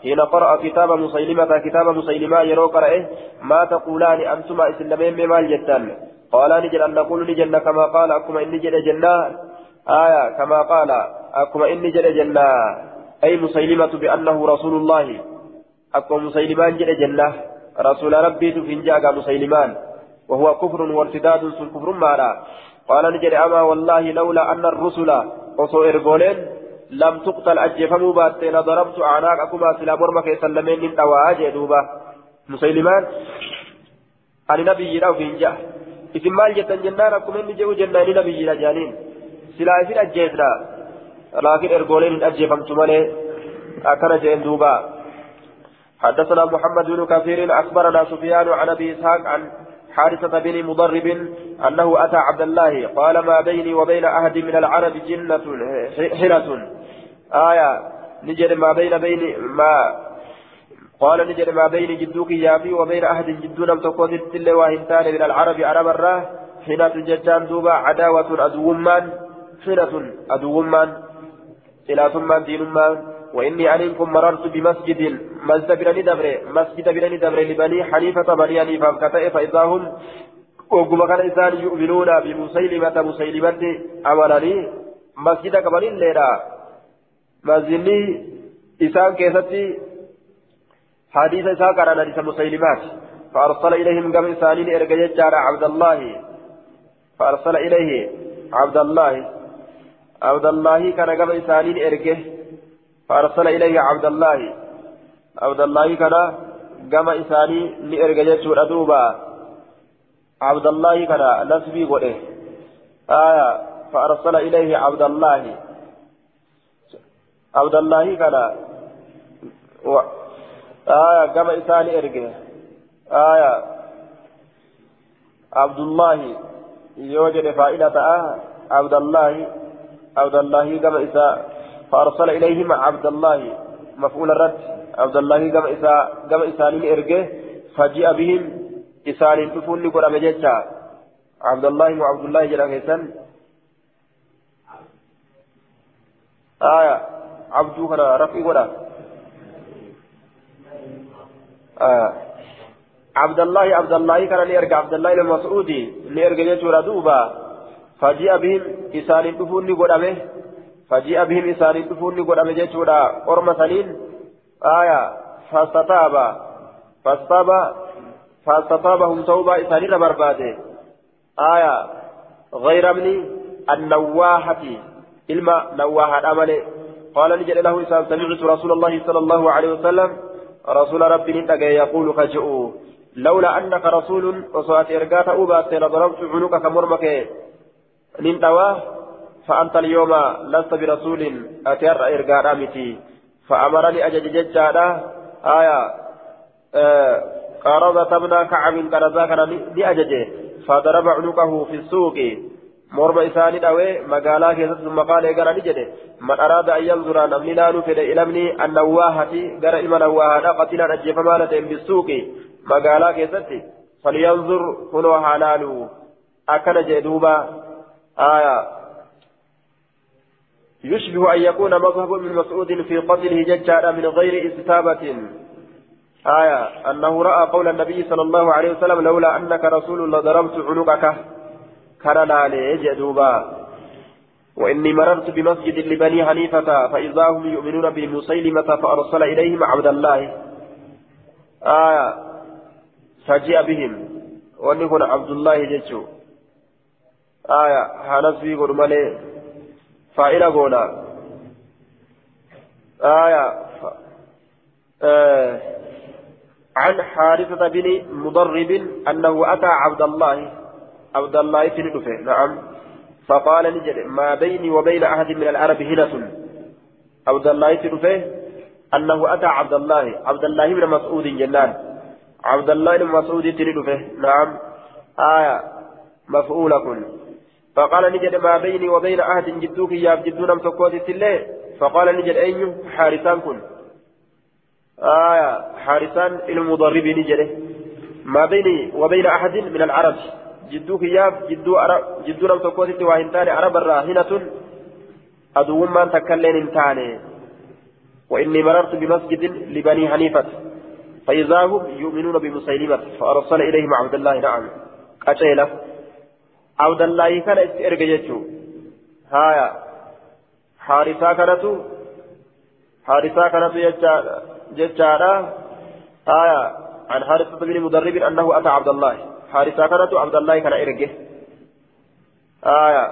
حين قرأ كتاب مسيلمة كتاب مسيلمة يرو قرأه ما تقولان أنتما إسلامين بمال جتان قال نجد أن نقول نجد كما قال أكما إن نجد جنة؟ آية كما قال أكما إن نجد جنة؟ أي مسيلمة بأنه رسول الله. أكو مسيلمان جل جنة؟ رسول ربي تفنجا مسيلمان. وهو كفر وارتداد سن كفر مارا. قال نجد أما والله لولا أن الرسل وصو إرغولين لم تقتل أجفموا باتين ضربت أعناق أكما سلا برمك يسلمين من أواجه دوبا. مسيلمان أنا نبي راو فنجا إذن مال جتن جنان أكما إني جو جناني نبي جانين. سلا إذن أجيسنا لكن إرغولين أجفمت مالي. أكنا جين دوبا. حدثنا محمد بن كثير أخبرنا سفيان عن أبي إسحاق عن حارثة بن مضرب أنه أتى عبد الله. قال ما بيني وبين أحد من العرب جنة حرة آية نجد ما بين بين ما قال نجد ما بين جدوك يافي وبين أحد جدونا تقوت التل واهنتان من العرب عرب الراه حينة ججان دوبا عداوة أدومان حينة أدومان إلى ثم دين وإني عليكم مررت بمسجد مسجد براني دبر مسجد براني دبر لبني حنيفة بني حنيفة كتئ فإذا هم وقم كان إنسان يؤمنون بمسيلمة مسيلمة أمرني مسجد كبني الليلة مسجدني إسان كيستي حديث إسان قرانا حديث مسيلمات. فأرسل إليهم قبل إنسانين إرقى جار عبد الله. فأرسل إليه عبد الله. عبد الله كان قبل إنسانين إرقى فأرسل إليه عبد الله عبد الله كان قام إساني لإرقى جيتشور أدوبا عبد الله كان نسبي قوله آية فأرسل إليه عبد الله عبد الله كان. آية قام إساني إرقى آية عبد الله يوجد فائدة آه عبد الله عبد الله قام إساني فأرسل إليهم عبد الله مفعول الرد. عبد الله قام إسا إرجه فجاء بهم إسانين تفون لقول أمجيتشا عبد الله وعبد الله جل كيسان آية. عبدو كان رفي ولا آه عبد الله عبد الله كان ليرجع عبد الله المسعودي ليرجع يجورا دوبا. فجاء بهم إسانين لقول أمجيتشا فجيء بهم إساني تفوني قد أمجيت ولا أرمى سنين آية فاستتاب فاستتاب فاستتابهم توبة إساني برباده آية غير ابن النواحة إلما نواحة أمله قال نجد له إسان سمعت رسول الله صلى الله عليه وسلم رسول ربي نتقى يقول خجئوا لولا أنك رسول وصلاه إرقات أوبات لضربت عنقك مرمك ننتواه فأنت اليوم لست برسول أتير إرقاء متي فأمرني أجج ججادا آية آه قرضة ابن كعب قرضا كان لأججه فضرب عنقه في السوق isaanii dhawee magaalaa keessatti sun maqaan eegara ni jedhe man araada an yanzura namni laaluu fedhe ilamni annawwaahati gara ilma nawwaahaadha qatilaan ajjeefamaa la ta'en bisuuqi magaalaa keessatti falyanzur kunoo haa laalu akkana jee duuba aayaa يشبه أن يكون مذهب ابن مسعود في قتله ججارا من غير استتابة آية أنه رأى قول النبي صلى الله عليه وسلم لولا أنك رسول لضربت عنقك. كان عليه جدوبا وإني مررت بمسجد لبني حنيفة فإذا هم يؤمنون بمسيلمة فأرسل إليهم عبد الله. آية فجاء بهم. ونكون عبد الله جتشو آية حنسبي قرمالي فإلى قولا آية آه عن حارثة بن مضرب أنه أتى عبد الله عبد الله تندفه نعم فقال نجد ما بيني وبين أحد من العرب هنة عبد الله تندفه أنه أتى عبد الله عبد الله بن مسعود جنان عبد الله بن مسعود تندفه نعم آية مفعولة كن فقال نجد ما بيني وبين أحد جدوك يا جدونا مسكوت الله فقال نجد أين حارسان كن؟ آية حارسان المضرب نجده. ما بيني وبين أحد من العرب. جدو كياف جدو عرب جدو لم تكوتي وهنتاني عرب الراهنة. أدو ما تكلين انتاني وإني مررت بمسجد لبني حنيفة. فإذا هم يؤمنون بمسيلمة فأرسل إليهم عبد الله نعم. قتيلة عبد الله كان إرججته هايا حارسا كانت حارسا كانت يجعل ججارا آية عن حارثة بن مدرب أنه أتى عبد الله حارثة كانت عبد الله كان إرجه آية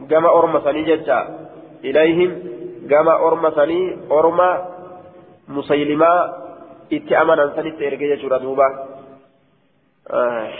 جمع أرمسني ججا إليهم جمع أرمسني أرمى مسيلمة أمنا سنت إرجه جورا دوبا آه